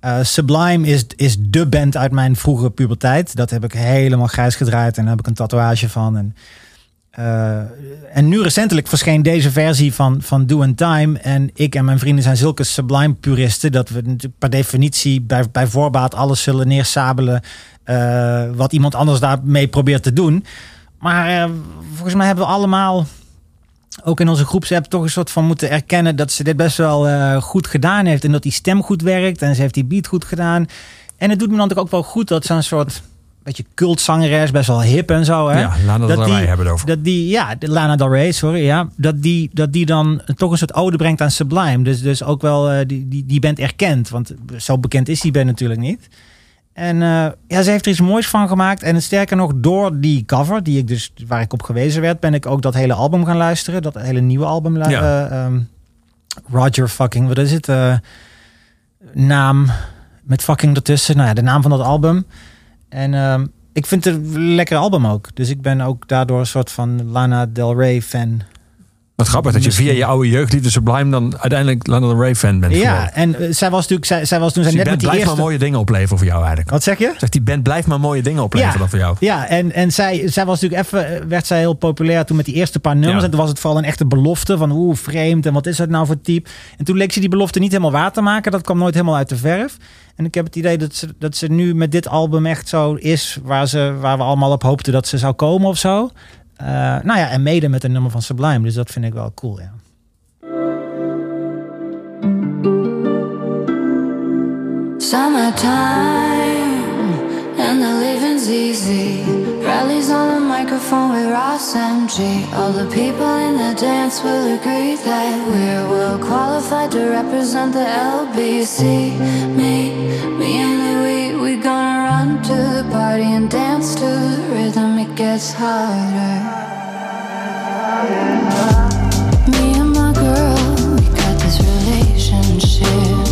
Eh, Sublime is, is de band uit mijn vroege puberteit. Dat heb ik helemaal grijs gedraaid en daar heb ik een tatoeage van. En, eh, en nu recentelijk verscheen deze versie van, van Do and Time. En ik en mijn vrienden zijn zulke Sublime puristen dat we per definitie bij, bij voorbaat alles zullen neersabelen. eh, wat iemand anders daarmee probeert te doen. Maar eh, volgens mij hebben we allemaal ook in onze groepsapp toch een soort van moeten erkennen dat ze dit best wel eh, goed gedaan heeft. En dat die stem goed werkt en ze heeft die beat goed gedaan. En het doet me dan ook wel goed dat zo'n soort beetje cultzangeres, best wel hip en zo. Hè? Ja, Lana Del Rey hebben het over. Dat die, ja, de Lana Del Rey, sorry, ja. Dat die, dat die dan toch een soort ode brengt aan Sublime. Dus, dus ook wel eh, die, die, die band erkent. Want zo bekend is die band natuurlijk niet. En eh, ja, ze heeft er iets moois van gemaakt. En sterker nog, door die cover, die ik dus, waar ik op gewezen werd, ben ik ook dat hele album gaan luisteren. Dat hele nieuwe album. Ja. eh, ehm, Roger fucking, wat is het? Eh, naam met fucking ertussen. Nou ja, de naam van dat album. En ehm, ik vind het een lekker album ook. Dus ik ben ook daardoor een soort van Lana Del Rey fan. Wat grappig dat je via je oude jeugdliefde Sublime dan uiteindelijk Lana Del Rey fan bent Ja, geworden. en eh, zij was natuurlijk, zij, zij was toen zij Dus net met die blijft eerste. maar mooie dingen opleveren voor jou eigenlijk. Wat zeg je? Zegt die band blijft maar mooie dingen opleveren dan voor jou. Ja, en, en zij, zij was natuurlijk even, eh, werd zij heel populair toen met die eerste paar nummers. Ja. En toen was het vooral een echte belofte van oeh, vreemd en wat is dat nou voor type. En toen leek ze die belofte niet helemaal waar te maken. Dat kwam nooit helemaal uit de verf. En ik heb het idee dat ze, dat ze nu met dit album echt zo is waar, ze, waar we allemaal op hoopten dat ze zou komen of zo. Eh, nou ja, en mede met een nummer van Sublime. Dus dat vind ik wel cool, ja. Summertime and the living's easy. Rallies on the microphone with Ross MG. All the people in the dance will agree that we're well qualified to represent the LBC. Me, me and Louis, we gonna run to the party and dance to the rhythm. It gets harder. Me and my girl, we got this relationship.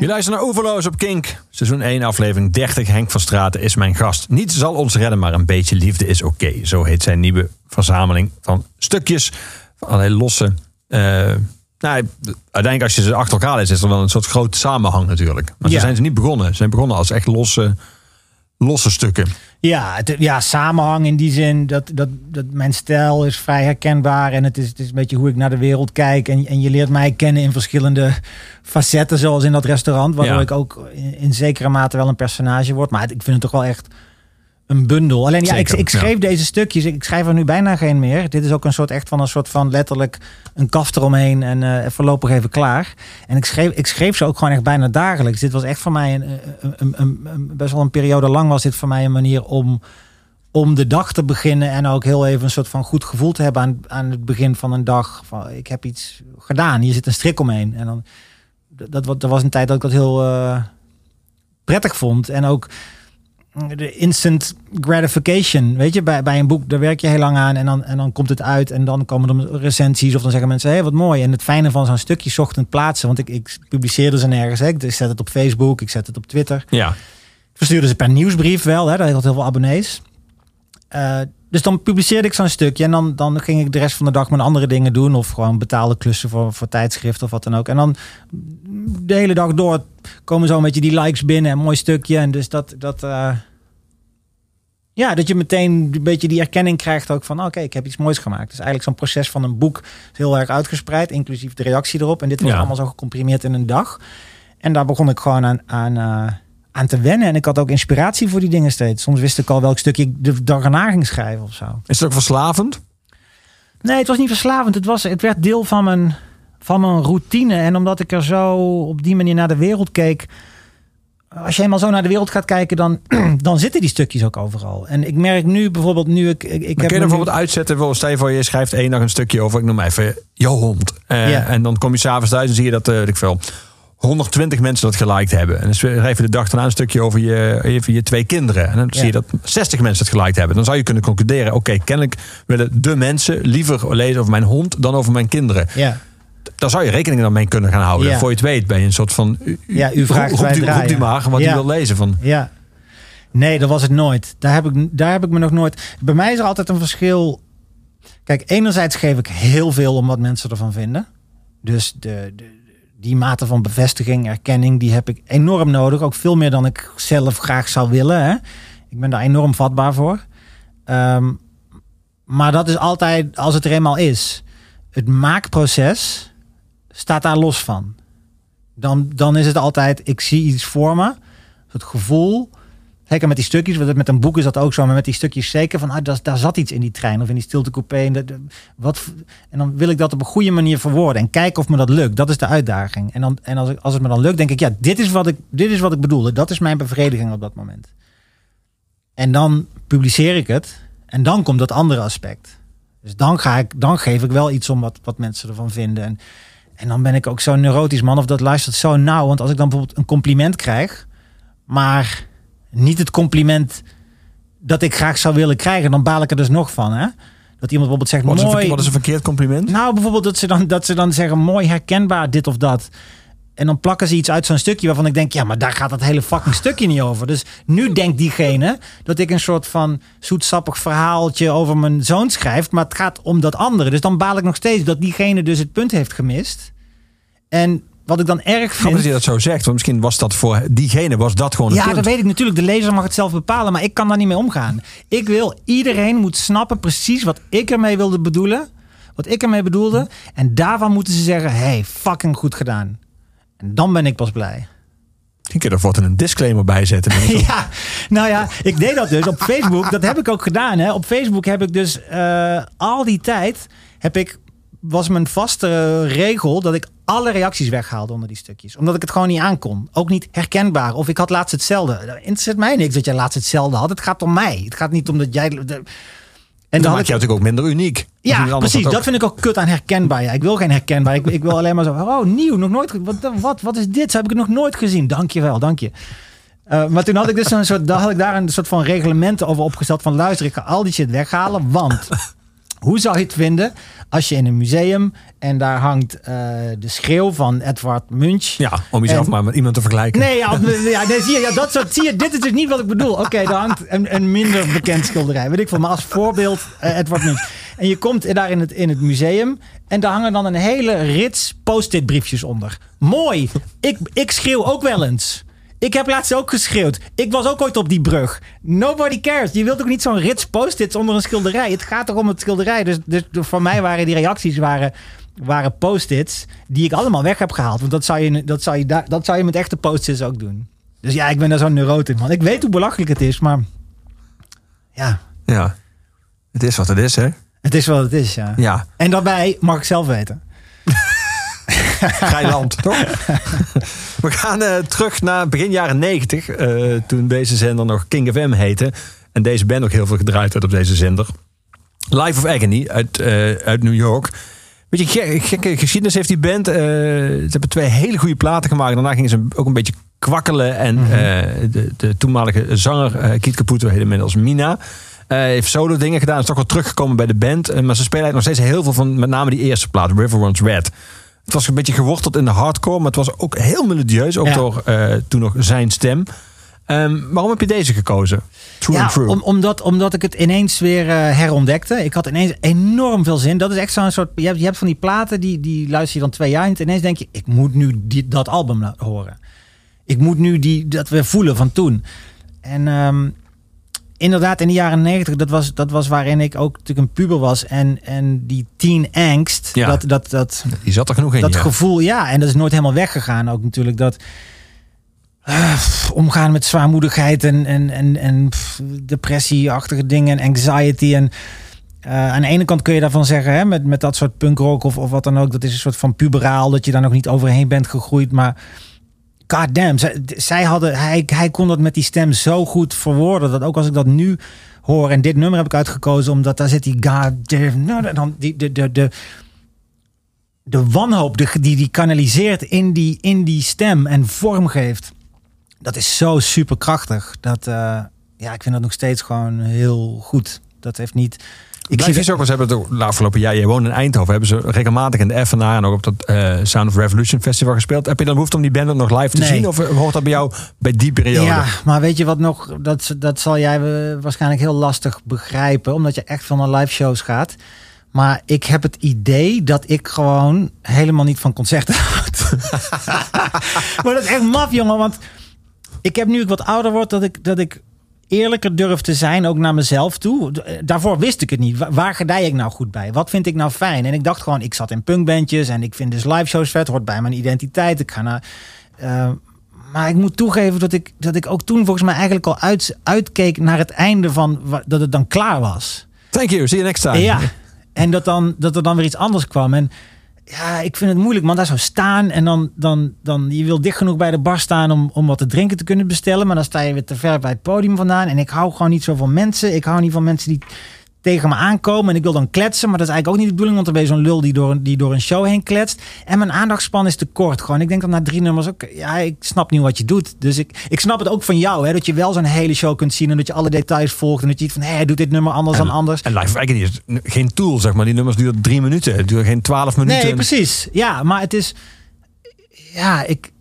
Je luistert naar Overloos op Kink. Seizoen 1, aflevering 30. Henk van Straten is mijn gast. Niets zal ons redden, maar een beetje liefde is oké. Zo heet zijn nieuwe verzameling van stukjes. Van allerlei losse... Uh, nou, uiteindelijk als je ze achter elkaar leest, is er wel een soort grote samenhang natuurlijk. Maar ze zijn ze niet begonnen. Ze zijn begonnen als echt losse, losse stukken. Ja, het, ja, samenhang in die zin dat, dat, dat mijn stijl is vrij herkenbaar. En het is, het is een beetje hoe ik naar de wereld kijk. En, en je leert mij kennen in verschillende facetten, zoals in dat restaurant. Waardoor Ja. ik ook in, in zekere mate wel een personage word. Maar het- ik vind het toch wel echt een bundel. Alleen ja, ik, Zeker, ik schreef deze stukjes. Ik schrijf er nu bijna geen meer. Dit is ook een soort echt van een soort van letterlijk een kaft eromheen en eh voorlopig even klaar. En ik schreef, ik schreef ze ook gewoon echt bijna dagelijks. Dit was echt voor mij een, een, een, een- een- best wel een periode lang was dit voor mij een manier om, om de dag te beginnen en ook heel even een soort van goed gevoel te hebben aan, aan het begin van een dag. Van, ik heb iets gedaan. Hier zit een strik omheen. En dan dat, dat, dat was een tijd dat ik dat heel eh, prettig vond. En ook de instant gratification. Weet je, bij, bij een boek, daar werk je heel lang aan en dan, en dan komt het uit en dan komen er recensies of dan zeggen mensen, hé, hey, wat mooi. En het fijne van zo'n stukje ochtend plaatsen, want ik, ik publiceerde ze nergens. Hè. Ik zet het op Facebook, ik zet het op Twitter. Ja, Ik verstuurde ze per nieuwsbrief wel, hè. daar had heel veel abonnees. Eh, dus dan publiceerde ik zo'n stukje en dan, dan ging ik de rest van de dag mijn andere dingen doen. Of gewoon betaalde klussen voor, voor tijdschriften of wat dan ook. En dan de hele dag door komen zo een beetje die likes binnen. Een mooi stukje. En dus dat... dat eh, ja, dat je meteen een beetje die erkenning krijgt ook van... oké, ik heb iets moois gemaakt. Dus eigenlijk zo'n proces van een boek heel erg uitgespreid. Inclusief de reactie erop. En dit was Ja. allemaal zo gecomprimeerd in een dag. En daar begon ik gewoon aan, aan, eh, aan te wennen. En ik had ook inspiratie voor die dingen steeds. Soms wist ik al welk stukje ik de dag erna ging schrijven of zo. is het ook verslavend? Nee, het was niet verslavend. Het, was, het werd deel van mijn, van mijn routine. En omdat ik er zo op die manier naar de wereld keek. Als je eenmaal zo naar de wereld gaat kijken, dan, dan zitten die stukjes ook overal. En ik merk nu bijvoorbeeld, nu ik. ik, heb kun je nu- bijvoorbeeld uitzetten? Stel je voor, je schrijft één dag een stukje over, ik noem even, jouw hond. Eh, Ja. En dan kom je s'avonds thuis en zie je dat, weet ik veel, 120 mensen dat geliked hebben. En dan schrijf je de dag daarna een stukje over je, even je twee kinderen. En dan zie je dat 60 mensen het geliked hebben. Dan zou je kunnen concluderen, oké, kennelijk willen de mensen liever lezen over mijn hond dan over mijn kinderen. Ja, Daar zou je rekening dan mee kunnen gaan houden. Ja. Voor je het weet ben je een soort van... U, Ja, u vraagt, roept, u, roept u maar wat Ja. u wil lezen. Van, ja. Nee, dat was het nooit. Daar heb, ik, daar heb ik me nog nooit. Bij mij is er altijd een verschil. Kijk, enerzijds geef ik heel veel om wat mensen ervan vinden. Dus de, de, die mate van bevestiging, erkenning, die heb ik enorm nodig. Ook veel meer dan ik zelf graag zou willen. Hè? Ik ben daar enorm vatbaar voor. Ehm, maar dat is altijd, als het er eenmaal is, het maakproces staat daar los van. Dan, dan is het altijd, ik zie iets voor me. Het gevoel. Zeker met die stukjes, want met een boek is dat ook zo, maar met die stukjes zeker van, ah, daar, daar zat iets in die trein of in die stiltecoupé. En, dat- wat, en dan wil ik dat op een goede manier verwoorden en kijken of me dat lukt. Dat is de uitdaging. En, dan, en als, ik, als het me dan lukt, denk ik, ja, dit is wat ik, dit is wat ik bedoelde. Dat is mijn bevrediging op dat moment. En dan publiceer ik het en dan komt dat andere aspect. Dus dan, ga ik, dan geef ik wel iets om wat, wat mensen ervan vinden. En, en dan ben ik ook zo'n neurotisch man of dat luistert zo nauw. Want als ik dan bijvoorbeeld een compliment krijg, maar niet het compliment dat ik graag zou willen krijgen, dan baal ik er dus nog van. Hè? Dat iemand bijvoorbeeld zegt, wat, is een, mooi. verke- wat is een verkeerd compliment? Nou, bijvoorbeeld dat ze, dan, dat ze dan zeggen, mooi herkenbaar dit of dat. En dan plakken ze iets uit zo'n stukje waarvan ik denk, ja, maar daar gaat dat hele fucking stukje niet over. Dus nu denkt diegene dat ik een soort van zoetsappig verhaaltje over mijn zoon schrijf, maar het gaat om dat andere. Dus dan baal ik nog steeds dat diegene dus het punt heeft gemist. En wat ik dan erg vind... dat je dat zo zegt, want misschien was dat voor diegene was dat gewoon een Ja, punt. dat weet ik natuurlijk. De lezer mag het zelf bepalen, maar ik kan daar niet mee omgaan. Ik wil, iedereen moet snappen precies wat ik ermee wilde bedoelen. Wat ik ermee bedoelde. En daarvan moeten ze zeggen, hey, fucking goed gedaan. En dan ben ik pas blij. Kun je er voor een disclaimer bij zetten. Ja, nou ja, ik deed dat dus op Facebook. Dat heb ik ook gedaan. Hè. Op Facebook heb ik dus eh, al die tijd heb ik was mijn vaste regel dat ik alle reacties weghaalde onder die stukjes. Omdat ik het gewoon niet aankon. Ook niet herkenbaar. Of ik had laatst hetzelfde. Dat interesseert mij niks dat jij laatst hetzelfde had. Het gaat om mij. Het gaat niet om dat jij... En dan maak je natuurlijk ook minder uniek. Ja, precies. Dat vind ik ook kut aan herkenbaar. Ja, ik wil geen herkenbaar. Ik, ik wil alleen maar zo. Oh, nieuw. Nog nooit. Wat, wat, wat is dit? Zo heb ik het nog nooit gezien. Dank je wel. Dank je. Eh, maar toen had ik dus een soort, daar had ik daar een soort van reglementen over opgesteld van luister, ik ga al die shit weghalen, want Hoe zou je het vinden als je in een museum en daar hangt eh, de schreeuw van Edward Munch. Ja, om jezelf En- maar met iemand te vergelijken. Nee, ja, ja, nee, zie je, ja, dat soort, zie je, dit is dus niet wat ik bedoel. Oké, daar hangt een, een minder bekend schilderij. Weet ik veel, maar als voorbeeld eh, Edward Munch. En je komt daar in het, in het museum en daar hangen dan een hele rits post-it briefjes onder. Mooi. Ik, ik schreeuw ook wel eens. Ik heb laatst ook geschreeuwd. Ik was ook ooit op die brug. Nobody cares. Je wilt ook niet zo'n rits post-its onder een schilderij. Het gaat toch om het schilderij. Dus, dus voor mij waren die reacties waren, waren post-its die ik allemaal weg heb gehaald. Want dat zou je, dat zou je, dat zou je met echte post-its ook doen. Dus ja, ik ben daar zo'n neurote in, man. Ik weet hoe belachelijk het is, maar ja, Ja. Het is wat het is, hè? het is wat het is, ja. Ja. En daarbij mag ik zelf weten. Geiland, toch? We gaan eh, terug naar begin jaren 90, eh, toen deze zender nog King FM heette. En deze band ook heel veel gedraaid werd op deze zender. Life of Agony uit, eh, uit New York. Beetje gek- gekke geschiedenis heeft die band. Ze hebben twee hele goede platen gemaakt. Daarna gingen ze ook een beetje kwakkelen. En Mhm. de, de toenmalige zanger Kiet Caputo, heet inmiddels Mina. eh, heeft solo dingen gedaan. Is toch wel teruggekomen bij de band. Maar ze spelen eigenlijk nog steeds heel veel van met name die eerste plaat, River Runs Red. Het was een beetje geworteld in de hardcore, maar het was ook heel melodieus. Ook Ja. door eh, toen nog zijn stem. Ehm, waarom heb je deze gekozen? True ja, and True. om- omdat, omdat ik het ineens weer eh, herontdekte. Ik had ineens enorm veel zin. Dat is echt zo'n soort... Je hebt, je hebt van die platen, die, die luister je dan twee jaar. En ineens denk je, ik moet nu die, dat album horen. Ik moet nu die, dat weer voelen van toen. En ehm, inderdaad, in de jaren negentig, dat was, dat was waarin ik ook natuurlijk een puber was. En, en die teen angst, Ja. dat, dat, dat, Die zat er genoeg in. dat ja. gevoel, ja, en dat is nooit helemaal weggegaan ook natuurlijk. Dat eh, omgaan met zwaarmoedigheid en, en, en, en depressieachtige dingen en anxiety. En eh, aan de ene kant kun je daarvan zeggen, hè, met, met dat soort punkrock of, of wat dan ook, dat is een soort van puberaal, dat je daar nog niet overheen bent gegroeid. Maar god damn, zij, zij hadden, hij, hij kon dat met die stem zo goed verwoorden, dat ook als ik dat nu hoor, en dit nummer heb ik uitgekozen, omdat daar zit die god damn, nou, dan die, de, de, de, de wanhoop die die kanaliseert in die, in die stem en vorm geeft. Dat is zo super krachtig. Dat, eh, ja, ik vind dat nog steeds gewoon heel goed. Dat heeft niet. Ik zie ze hebben het de afgelopen jaar, jij woont in Eindhoven, hebben ze regelmatig in de FNA en ook op dat eh, Sound of Revolution Festival gespeeld. Heb je dan behoefte om die band ook nog live te Nee. zien? Of eh, hoort dat bij jou bij die periode? Ja, maar weet je wat nog? Dat, dat zal jij eh, waarschijnlijk heel lastig begrijpen, omdat je echt van naar live shows gaat. Maar ik heb het idee dat ik gewoon helemaal niet van concerten houd. maar dat is echt maf, jongen. Want ik heb nu ik wat ouder word, dat ik, dat ik eerlijker durf te zijn, ook naar mezelf toe. Eh, Daarvoor wist ik het niet. Wa- Waar gedij ik nou goed bij? Wat vind ik nou fijn? En ik dacht gewoon, ik zat in punkbandjes en ik vind dus live shows vet, hoort bij mijn identiteit. Ik ga naar. eh, maar ik moet toegeven dat ik, dat ik ook toen volgens mij eigenlijk al uit, uitkeek naar het einde van dat het dan klaar was. Thank you, see you next time. Ja. En dat, dan, dat er dan weer iets anders kwam. En ja, ik vind het moeilijk, man. Daar zo staan en dan, dan, dan je wil dicht genoeg bij de bar staan om, om wat te drinken te kunnen bestellen. Maar dan sta je weer te ver bij het podium vandaan. En ik hou gewoon niet zo van mensen. Ik hou niet van mensen die tegen me aankomen. En ik wil dan kletsen, maar dat is eigenlijk ook niet de bedoeling. Want dan ben je zo'n lul die door, een- die door een show heen kletst. En mijn aandachtspan is te kort gewoon. Ik denk dan na drie nummers ook, ja, ik snap niet wat je doet. Dus ik, ik snap het ook van jou, hè, dat je wel zo'n hele show kunt zien. En dat je alle details volgt. En dat je ziet van, hé, hij doet dit nummer anders dan anders. En Live Agony is geen tool, zeg maar. Die nummers duren drie minuten. Het duurt geen twaalf minuten. Nee, precies. Ja, maar het is. Ja, ik,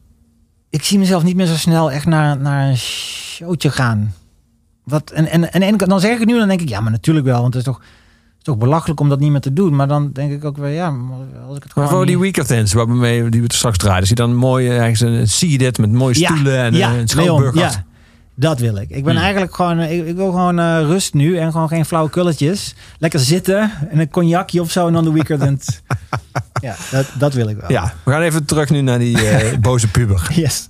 ik zie mezelf niet meer zo snel echt naar, naar een showtje gaan. Wat, en, en, en, en dan zeg ik het nu, dan denk ik, ja, maar natuurlijk wel. Want het is toch, het is toch belachelijk om dat niet meer te doen. Maar dan denk ik ook weer, ja, als ik het Maar voor die niet- Week of Dance, waar we mee, die we straks draaien, zie je dan mooi eh, ergens een dit met mooie stoelen en ja, eh, een ja, dat wil ik. Ik ben Hmm. eigenlijk gewoon, eh, ik, ik wil gewoon eh, rust nu en gewoon geen flauwe kulletjes. Lekker zitten en een cognacje of zo en dan de weekend. ja, dat, dat wil ik wel. Ja, we gaan even terug nu naar die eh, boze puber. Yes.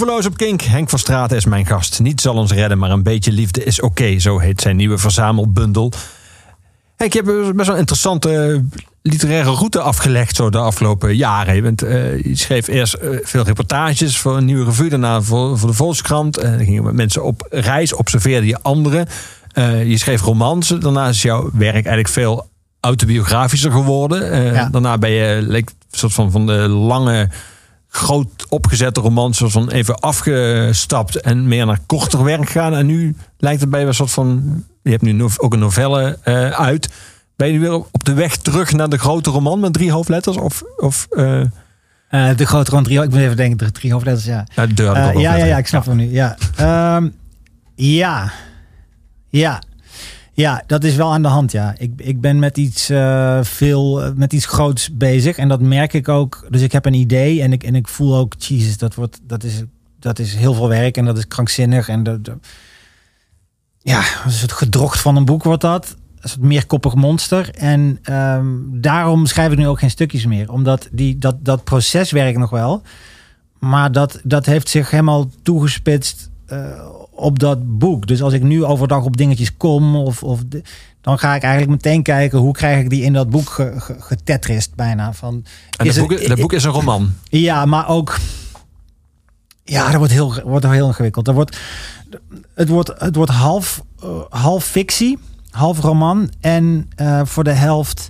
Overloos op Kink. Henk van Straten is mijn gast. Niet zal ons redden, maar een beetje liefde is oké. Zo heet zijn nieuwe verzamelbundel. Henk, je hebt best wel een interessante literaire route afgelegd zo de afgelopen jaren. Je, bent, eh, je schreef eerst eh, veel reportages voor een nieuwe revue, daarna voor, voor de Volkskrant. En dan gingen met mensen op reis, observeerde je anderen. Eh, je schreef romans. Daarna is jouw werk eigenlijk veel autobiografischer geworden. Eh, Ja. Daarna ben je leek, een soort van, van de lange, groot opgezette romans van even afgestapt en meer naar korter werk gaan. En nu lijkt het bij een soort van. Je hebt nu ook een novelle eh, uit. Ben je nu weer op de weg terug naar de grote roman met drie hoofdletters? Of, of eh, Eh, de grote rond drie, ik moet even denken, de drie hoofdletters, ja. ja, de ja, ja, ja, ik snap hem nu. Ja. Ehm, ja. Ja. Ja, dat is wel aan de hand, ja. Ik, ik ben met iets eh, veel, eh, met iets groots bezig. En dat merk ik ook. Dus ik heb een idee en ik, en ik voel ook, Jesus, dat, wordt, dat, is, dat is heel veel werk en dat is krankzinnig. En dat, ja, een gedrocht van een boek wordt dat. Een soort meerkoppig monster. En ehm, daarom schrijf ik nu ook geen stukjes meer. Omdat die, dat, dat proces werkt nog wel. Maar dat, dat heeft zich helemaal toegespitst eh, op dat boek. Dus als ik nu overdag op dingetjes kom, of, of de- dan ga ik eigenlijk meteen kijken hoe krijg ik die in dat boek ge, ge- getetrist bijna. Van, En dat het- boek, dat boek is een roman. ja, maar ook. Ja, dat wordt heel, wordt heel ingewikkeld. Er wordt, het wordt, het wordt half, eh, half fictie, half roman. En eh, voor de helft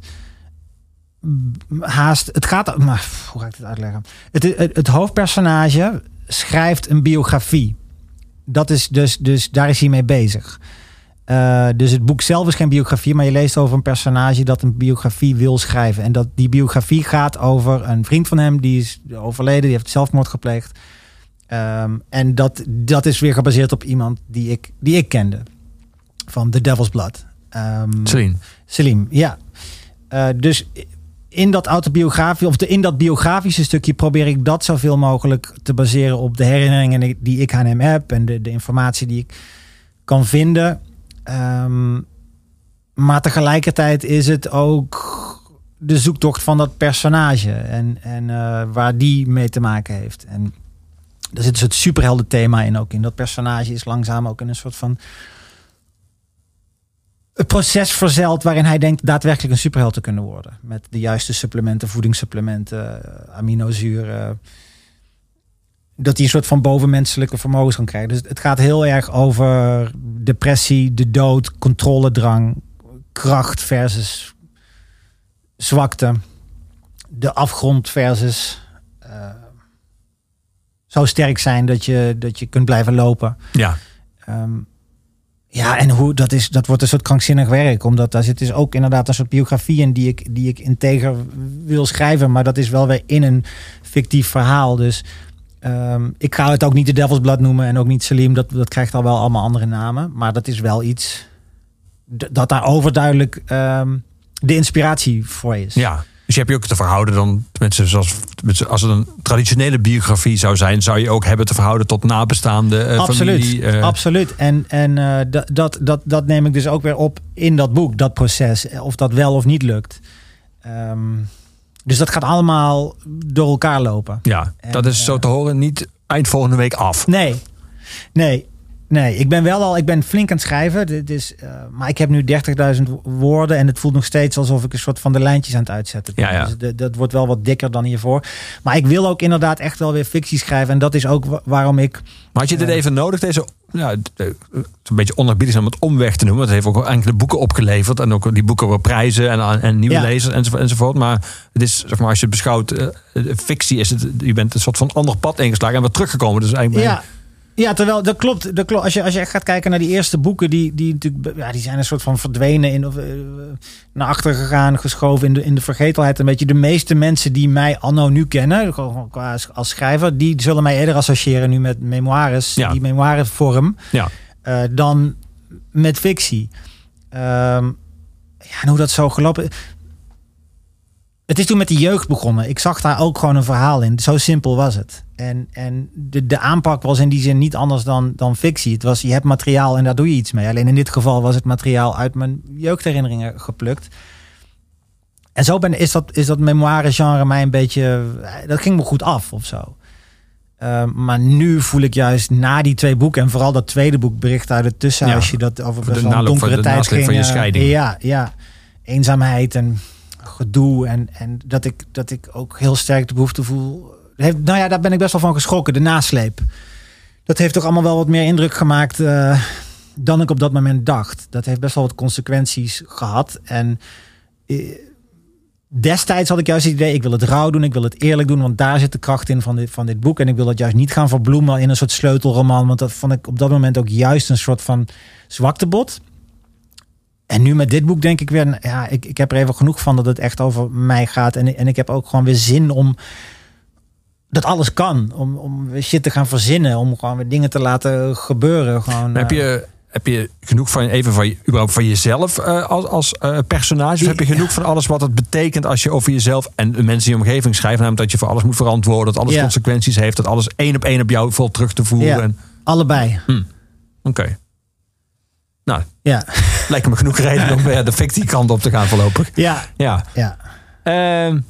haast. Het gaat. Maar, hoe ga ik dit uitleggen? Het, het, het hoofdpersonage schrijft een biografie. Dat is dus, dus daar is hij mee bezig. Eh, dus het boek zelf is geen biografie, maar je leest over een personage dat een biografie wil schrijven. En dat die biografie gaat over een vriend van hem, die is overleden, die heeft zelfmoord gepleegd. Ehm, en dat, dat is weer gebaseerd op iemand die ik, die ik kende. Van The Devil's Blood. Ehm, Celine. Selim, ja. Eh, dus in dat autobiografie, of de, in dat biografische stukje probeer ik dat zoveel mogelijk te baseren op de herinneringen die ik aan hem heb en de, de informatie die ik kan vinden. Ehm, maar tegelijkertijd is het ook de zoektocht van dat personage en, en eh, waar die mee te maken heeft. En er zit dus het superhelden thema in ook in. Dat personage is langzaam ook in een soort van proces verzeld waarin hij denkt daadwerkelijk een superheld te kunnen worden. Met de juiste supplementen, voedingssupplementen, eh, aminozuren. Dat hij een soort van bovenmenselijke vermogens kan krijgen. Dus het gaat heel erg over depressie, de dood, controledrang, kracht versus zwakte. De afgrond versus eh, zo sterk zijn dat je, dat je kunt blijven lopen. Ja. Ehm, ja, en hoe dat is, dat wordt een soort krankzinnig werk. Omdat daar zit dus ook inderdaad een soort biografie in die ik, die ik integer wil schrijven. Maar dat is wel weer in een fictief verhaal. Dus ehm, ik ga het ook niet de Devil's noemen en ook niet Salim. Dat, dat krijgt al wel allemaal andere namen. Maar dat is wel iets dat daar overduidelijk ehm, de inspiratie voor is. Ja. Dus je hebt je ook te verhouden dan, tenminste, zoals, als het een traditionele biografie zou zijn, zou je ook hebben te verhouden tot nabestaande eh, absoluut, familie. eh, absoluut. En, en eh, dat, dat, dat, dat neem ik dus ook weer op in dat boek, dat proces. Of dat wel of niet lukt. Ehm, dus dat gaat allemaal door elkaar lopen. ja, En, dat is zo te horen niet eind volgende week af. Nee, nee, nee. Ik ben wel al, ik ben flink aan het schrijven. Dit is, eh, maar ik heb nu 30.000 woorden en het voelt nog steeds alsof ik een soort van de lijntjes aan het uitzetten ben. Ja, ja. Dus de- dat wordt wel wat dikker dan hiervoor. Maar ik wil ook inderdaad echt wel weer fictie schrijven. En dat is ook wa- waarom ik Maar had je dit Ja. even nodig, deze, ja, het is een beetje onerbiedig om het omweg te noemen. Het heeft ook enkele boeken opgeleverd en ook die boeken weer prijzen en, en nieuwe Ja. lezers enzovoort, enzovoort. Maar het is, zeg maar, als je het beschouwt, eh, eh, fictie is het, je bent een soort van ander pad ingeslagen en weer teruggekomen. Dus eigenlijk ben Ja. Terwijl dat klopt. Dat klopt. Als, je, als je echt gaat kijken naar die eerste boeken, die, die natuurlijk, ja, die zijn een soort van verdwenen in of eh, naar achter gegaan, geschoven in de, in de vergetelheid. Een beetje de meeste mensen die mij anno nu kennen, qua als, schrijver, die zullen mij eerder associëren nu met memoires, Ja. die memoirenvorm, Ja. eh, dan met fictie. Ehm, ja, en hoe dat zo gelopen. Het is toen met de jeugd begonnen. Ik zag daar ook gewoon een verhaal in. Zo simpel was het. En, en de, de aanpak was in die zin niet anders dan, dan fictie. Het was, je hebt materiaal en daar doe je iets mee. Alleen in dit geval was het materiaal uit mijn jeugdherinneringen geplukt. En zo ben, is dat, is dat memoire genre mij een beetje... Dat ging me goed af of zo. Eh, maar nu voel ik juist na die twee boeken, en vooral dat tweede boek, bericht uit het tussenhuisje, dat over best de wel een donkere de tijd ging. van je eh, scheiding. Ja, ja. Eenzaamheid en gedoe. En, en dat, ik, dat ik ook heel sterk de behoefte voel. Heeft, nou ja, daar ben ik best wel van geschrokken, de nasleep. Dat heeft toch allemaal wel wat meer indruk gemaakt eh, dan ik op dat moment dacht. Dat heeft best wel wat consequenties gehad. En eh, destijds had ik juist het idee, ik wil het rauw doen, ik wil het eerlijk doen, want daar zit de kracht in van dit, van dit boek. En ik wil dat juist niet gaan verbloemen in een soort sleutelroman, want dat vond ik op dat moment ook juist een soort van zwaktebod. En nu met dit boek denk ik weer, nou ja, ik, ik heb er even genoeg van dat het echt over mij gaat. En, en ik heb ook gewoon weer zin om dat alles kan. Om, om shit te gaan verzinnen, om gewoon weer dingen te laten gebeuren. Gewoon, heb eh, je, heb je genoeg van, even van, überhaupt van jezelf eh, als, als eh, personage? Of heb je genoeg van alles wat het betekent als je over jezelf en de mensen in je omgeving schrijft? Namelijk dat je voor alles moet verantwoorden, dat alles Ja. consequenties heeft, dat alles één op één op jou vol terug te voeren. Ja. En- allebei. Oké. Nou, Ja, lijkt me genoeg reden om weer de fictie kant op te gaan voorlopig. ja, Ja. ja. Ehm,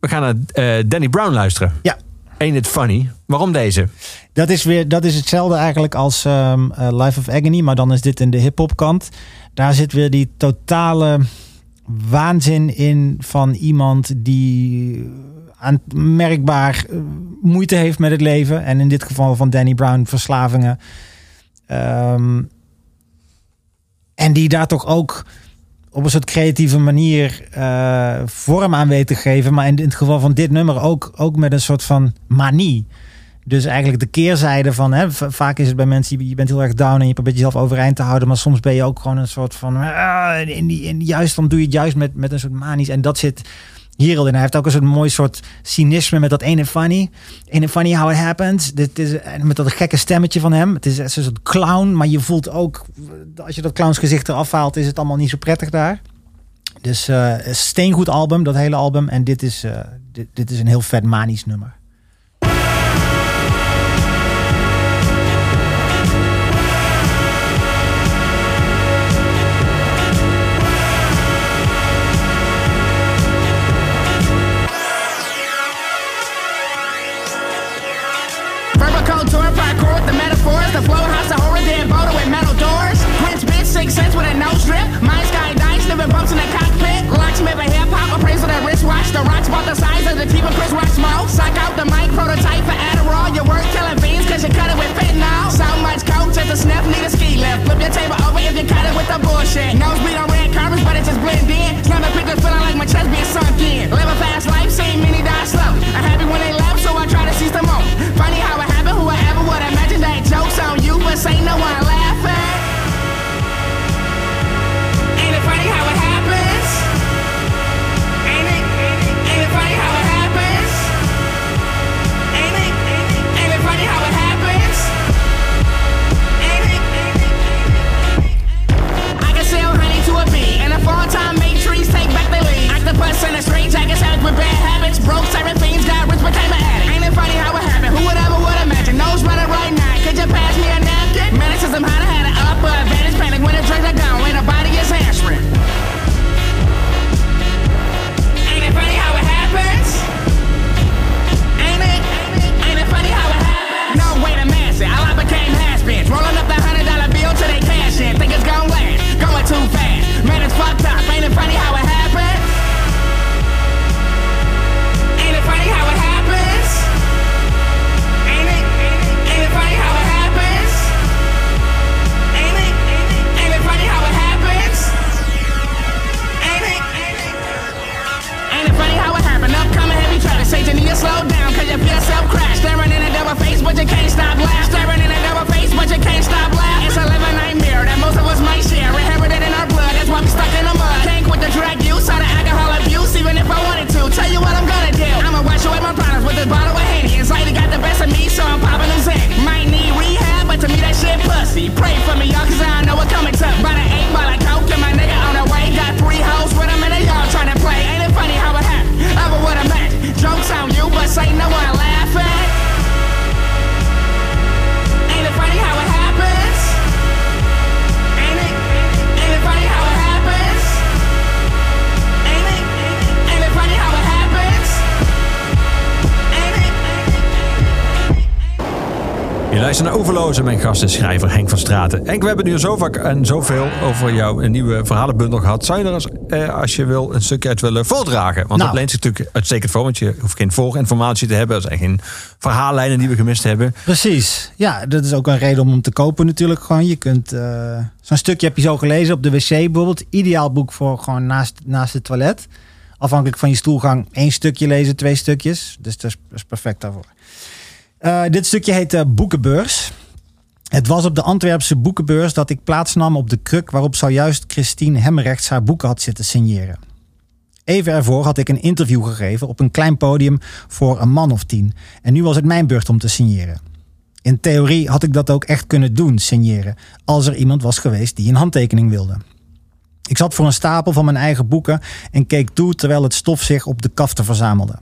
we gaan naar eh, Danny Brown luisteren. Ja. Ain't it funny? Waarom deze? Dat is, weer, dat is hetzelfde eigenlijk als ehm, eh, Life of Agony, maar dan is dit in de hip-hop kant. Daar zit weer die totale waanzin in van iemand die aanmerkbaar eh, moeite heeft met het leven. En in dit geval van Danny Brown verslavingen. Ehm, en die daar toch ook op een soort creatieve manier eh, vorm aan weet te geven. Maar in, het geval van dit nummer ook, ook met een soort van manie. Dus eigenlijk de keerzijde van, hè, vaak is het bij mensen, je- bent heel erg down en je probeert jezelf overeind te houden, maar soms ben je ook gewoon een soort van, ah, in die, in, juist dan doe je het juist met, met een soort manisch. En dat zit hier al in. Hij heeft ook een soort mooi soort cynisme met dat ene funny. Ene funny how it happens. Dit is, en met dat gekke stemmetje van hem. Het is een soort clown, maar je voelt ook, als je dat clownsgezicht eraf haalt, is het allemaal niet zo prettig daar. Dus een steengoed album, dat hele album. En dit is, eh, dit, dit is een heel vet manisch nummer. Living bumps in the cockpit. Locksmith a hip hop, appraisal that wristwatch. The rocks about the size of the keep of Chris Rock smoke. Sock out the mic, prototype for Adderall. Your work killing fiends, cause you cut it with fentanyl. So much coke, just a sniff, need a ski lift. Flip your table over if you cut it with the bullshit. Nosebleed on red carpets, but it just blend in. Slamming pictures, feeling like my chest being sunk in. Live a fast life, seen many die slow. I'm happy Mijn gast is schrijver Henk van Straten. Henk, we hebben nu zo vaak en zoveel over jouw nieuwe verhalenbundel gehad. Zou je er eens, eh, als je wil, een stukje uit willen voordragen? Want Nou. dat leent zich natuurlijk uitstekend voor. Want je hoeft geen voorinformatie te hebben. Er zijn geen verhaallijnen die we gemist hebben. Precies. Ja, dat is ook een reden om hem te kopen natuurlijk. Gewoon, je kunt... eh, Zo'n stukje heb je zo gelezen op de wc bijvoorbeeld. Ideaal boek voor gewoon naast, naast het toilet. Afhankelijk van je stoelgang één stukje lezen, twee stukjes. Dus dat is, dat is perfect daarvoor. Eh, dit stukje heet eh, Boekenbeurs. Het was op de Antwerpse boekenbeurs dat ik plaatsnam op de kruk waarop zojuist Christine Hemrechts haar boeken had zitten signeren. Even ervoor had ik een interview gegeven op een klein podium voor een man of tien. En nu was het mijn beurt om te signeren. In theorie had ik dat ook echt kunnen doen, signeren, als er iemand was geweest die een handtekening wilde. Ik zat voor een stapel van mijn eigen boeken en keek toe terwijl het stof zich op de kaften verzamelde.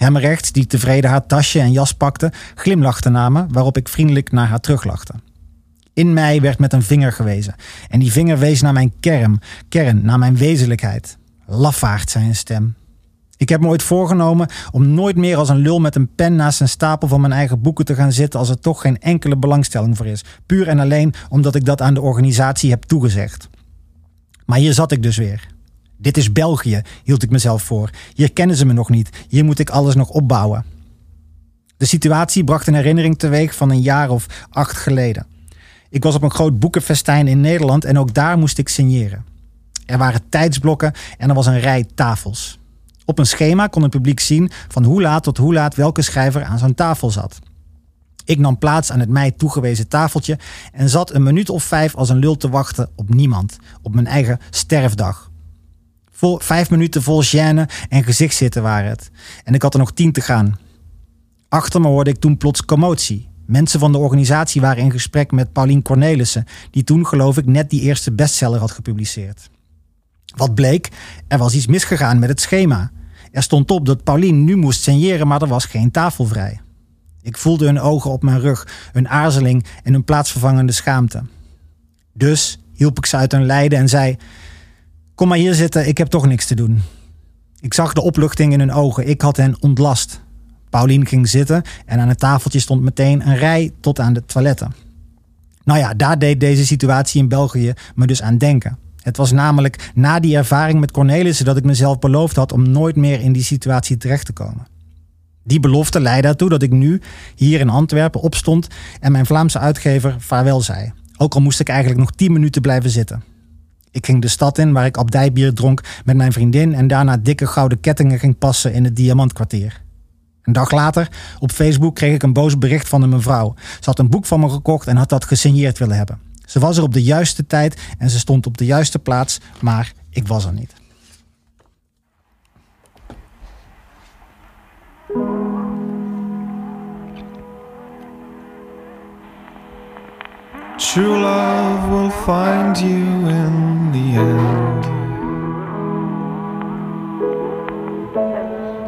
Hemrechts, die tevreden haar tasje en jas pakte, glimlachte naar me, waarop ik vriendelijk naar haar teruglachte. In mij werd met een vinger gewezen. En die vinger wees naar mijn kern, kern naar mijn wezenlijkheid. Lafaard, zei een stem. Ik heb me ooit voorgenomen om nooit meer als een lul met een pen naast een stapel van mijn eigen boeken te gaan zitten als er toch geen enkele belangstelling voor is. Puur en alleen omdat ik dat aan de organisatie heb toegezegd. Maar hier zat ik dus weer. Dit is België, hield ik mezelf voor. Hier kennen ze me nog niet. Hier moet ik alles nog opbouwen. De situatie bracht een herinnering teweeg van een jaar of acht geleden. Ik was op een groot boekenfestijn in Nederland en ook daar moest ik signeren. Er waren tijdsblokken en er was een rij tafels. Op een schema kon het publiek zien van hoe laat tot hoe laat welke schrijver aan zo'n tafel zat. Ik nam plaats aan het mij toegewezen tafeltje en zat een minuut of vijf als een lul te wachten op niemand, op mijn eigen sterfdag. Vijf minuten vol gêne en gezichtszitten waren het. En ik had er nog tien te gaan. Achter me hoorde ik toen plots commotie. Mensen van de organisatie waren in gesprek met Paulien Cornelissen, die toen geloof ik net die eerste bestseller had gepubliceerd. Wat bleek? Er was iets misgegaan met het schema. Er stond op dat Paulien nu moest signeren, maar er was geen tafel vrij. Ik voelde hun ogen op mijn rug, hun aarzeling en hun plaatsvervangende schaamte. Dus hielp ik ze uit hun lijden en zei: Kom maar hier zitten, ik heb toch niks te doen. Ik zag de opluchting in hun ogen, ik had hen ontlast. Paulien ging zitten en aan het tafeltje stond meteen een rij tot aan de toiletten. Nou ja, daar deed deze situatie in België me dus aan denken. Het was namelijk na die ervaring met Cornelissen dat ik mezelf beloofd had om nooit meer in die situatie terecht te komen. Die belofte leidde ertoe dat ik nu hier in Antwerpen opstond en mijn Vlaamse uitgever vaarwel zei. Ook al moest ik eigenlijk nog 10 minuten blijven zitten. Ik ging de stad in waar ik abdijbier dronk met mijn vriendin en daarna dikke gouden kettingen ging passen in het Diamantkwartier. Een dag later, op Facebook, kreeg ik een boos bericht van een mevrouw. Ze had een boek van me gekocht en had dat gesigneerd willen hebben. Ze was er op de juiste tijd en ze stond op de juiste plaats, maar ik was er niet. True love will find you in the end.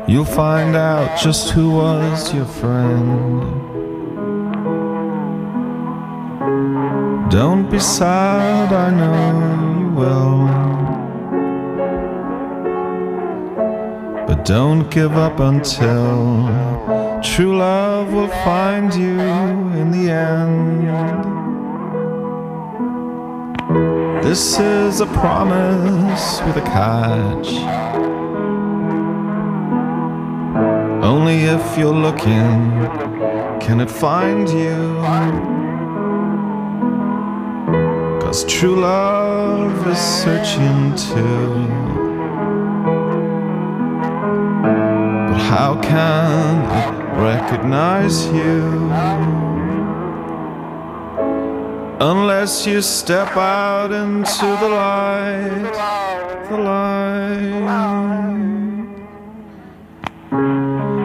You'll find out just who was your friend. Don't be sad, I know you will. But don't give up until true love will find you in the end. This is a promise with a catch. Only if you're looking can it find you. Cause true love is searching too. But how can it recognize you? Unless you step out into the light, the light.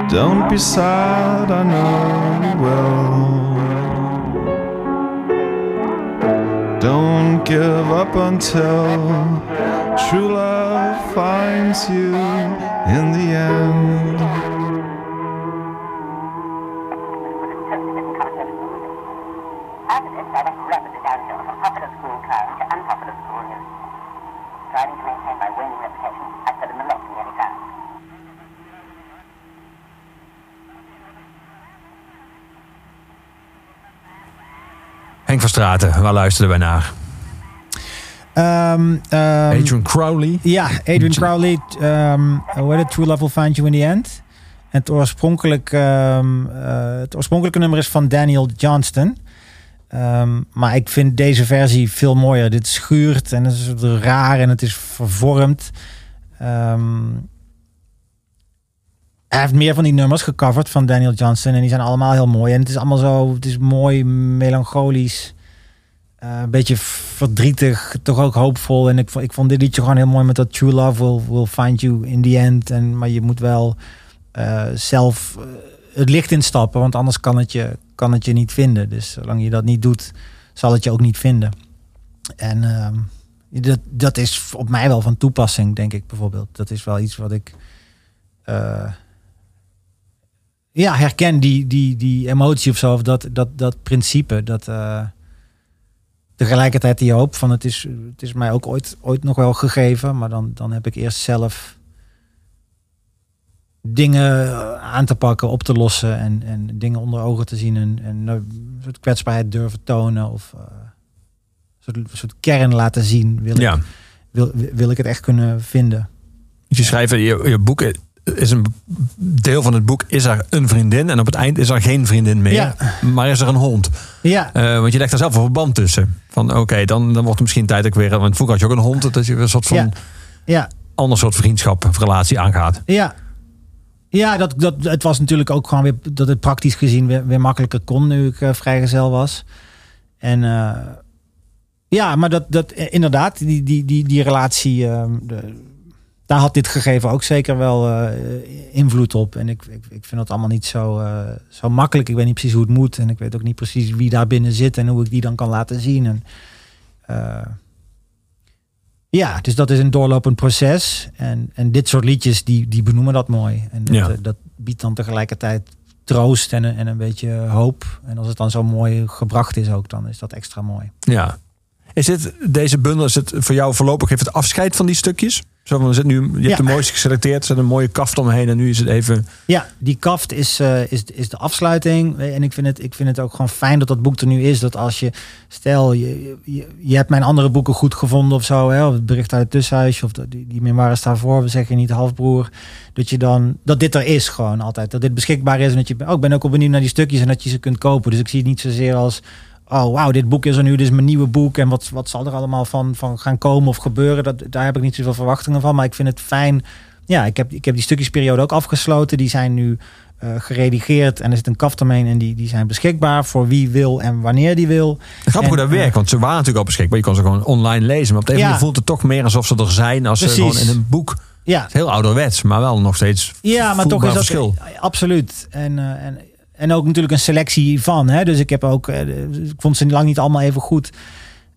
Don't be sad, I know you will. Don't give up until true love finds you in the end. Straten, waar luisterden wij naar? Ehm, Adrian Crowley. Ja, Adrian Crowley. hoe heet het? True Love Will Find You in the End. En het, oorspronkelijk, ehm, eh, het oorspronkelijke nummer is van Daniel Johnston. Maar ik vind deze versie veel mooier. Dit schuurt en het is raar en het is vervormd. Hij heeft meer van die nummers gecoverd van Daniel Johnston. En die zijn allemaal heel mooi. En het is allemaal zo, het is mooi, melancholisch. Eh, een beetje verdrietig, toch ook hoopvol. En ik, ik vond dit liedje gewoon heel mooi met dat True Love will, will find you in the end. En, maar je moet wel eh, zelf eh, het licht instappen, want anders kan het, je, kan het je niet vinden. Dus zolang je dat niet doet, zal het je ook niet vinden. En ehm, dat, dat is op mij wel van toepassing, denk ik bijvoorbeeld. Dat is wel iets wat ik ja, herken, die, die, die emotie of zo, of dat, dat, dat principe. Dat tegelijkertijd die hoop van het is, het is mij ook ooit, ooit nog wel gegeven, maar dan, dan heb ik eerst zelf dingen aan te pakken, op te lossen en, en dingen onder ogen te zien en, en een soort kwetsbaarheid durven tonen of eh, een soort, een soort kern laten zien. Wil, Ja. ik, wil, wil ik het echt kunnen vinden? Je schrijft, je, je boek is een deel van het boek is er een vriendin en op het eind is er geen vriendin meer. Ja. Maar is er een hond. Ja, Eh, want je legt daar zelf een verband tussen. Van oké, dan, dan wordt het misschien tijd ik weer. Want vroeger had je ook een hond, dat je een soort van Ja. ja, ander soort vriendschap of relatie aangaat. ja. Ja, dat, dat, het was natuurlijk ook gewoon weer dat het praktisch gezien weer, weer makkelijker kon nu ik eh, vrijgezel was. En eh, ja, maar dat, dat inderdaad, die, die, die, die relatie, eh, de, daar had dit gegeven ook zeker wel eh, invloed op. En ik, ik, ik vind het allemaal niet zo, eh, zo makkelijk. Ik weet niet precies hoe het moet. En ik weet ook niet precies wie daar binnen zit en hoe ik die dan kan laten zien. En, eh, ja, dus dat is een doorlopend proces. En, en dit soort liedjes, die, die benoemen dat mooi. En dat, Ja. dat biedt dan tegelijkertijd troost en, een- en een beetje hoop. En als het dan zo mooi gebracht is ook, dan is dat extra mooi. Ja. Is dit, deze bundel, is het voor jou voorlopig even het afscheid van die stukjes? Zo van, we zitten nu, je hebt Ja. de mooiste geselecteerd, er zit een mooie kaft omheen en nu is het even... Ja, die kaft is, eh, is, is de afsluiting. En ik vind, het, ik vind het ook gewoon fijn dat dat boek er nu is. Dat als je, stel, je, je, je hebt mijn andere boeken goed gevonden of zo. Hè, of het bericht uit het tussenhuisje of de, die, die memoires daarvoor. We zeggen niet halfbroer. Dat je dan, dat dit er is gewoon altijd. Dat dit beschikbaar is. En dat je, oh, ik ben ook wel benieuwd naar die stukjes en dat je ze kunt kopen. Dus ik zie het niet zozeer als, oh wauw, dit boek is er nu. Dit is mijn nieuwe boek. En wat, wat zal er allemaal van, van gaan komen of gebeuren. Dat, daar heb ik niet zoveel verwachtingen van. Maar ik vind het fijn ja, ik heb, ik heb die stukjesperiode ook afgesloten. Die zijn nu eh, geredigeerd en er zit een kaft omheen en die, die zijn beschikbaar voor wie wil en wanneer die wil. Grappig hoe dat werkt, want ze waren natuurlijk al beschikbaar. Je kon ze gewoon online lezen. Maar op de Ja. voelt het toch meer alsof ze er zijn als Precies. ze gewoon in een boek. Ja, heel ouderwets, maar wel nog steeds ja maar toch is dat verschil. absoluut. En, eh, en, en ook natuurlijk een selectie van. Hè? Dus ik heb ook, eh, ik vond ze lang niet allemaal even goed.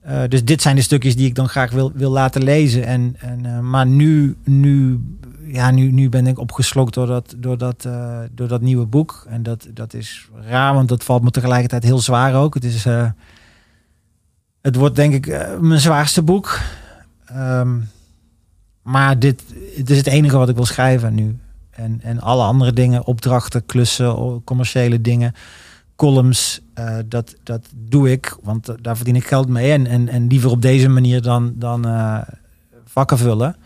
Eh, dus dit zijn de stukjes die ik dan graag wil, wil laten lezen. En, en, eh, maar nu, nu, ja, nu, nu ben ik opgeslokt door dat, door, dat, door dat nieuwe boek. En dat, dat is raar, want dat valt me tegelijkertijd heel zwaar ook. Het, is, het wordt denk ik mijn zwaarste boek. Ehm, maar dit het is het enige wat ik wil schrijven nu. En, en alle andere dingen, opdrachten, klussen, commerciële dingen, columns, eh, dat, dat doe ik. Want daar verdien ik geld mee. En, en, en liever op deze manier dan, dan eh, vakken vullen.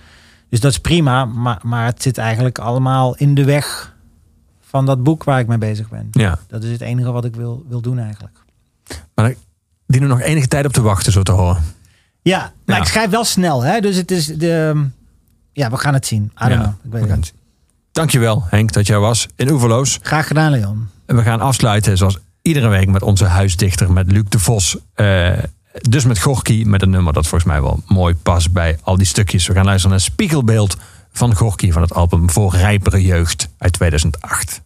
Dus dat is prima. Maar, maar het zit eigenlijk allemaal in de weg van dat boek waar ik mee bezig ben. Ja, Dat is het enige wat ik wil, wil doen eigenlijk. maar dienen we nog enige tijd op te wachten, zo te horen. Ja, maar Ja. ik schrijf wel snel. Hè? Dus het is de... Ja, we gaan het zien. I don't Ja, know. Ik weet we het Dankjewel Henk dat jij was in Oeverloos. Graag gedaan, Leon. En we gaan afsluiten zoals iedere week met onze huisdichter, met Luc de Vos. Eh, dus met Gorky, met een nummer dat volgens mij wel mooi past bij al die stukjes. We gaan luisteren naar Spiegelbeeld van Gorky van het album Voor Rijpere Jeugd uit 2008.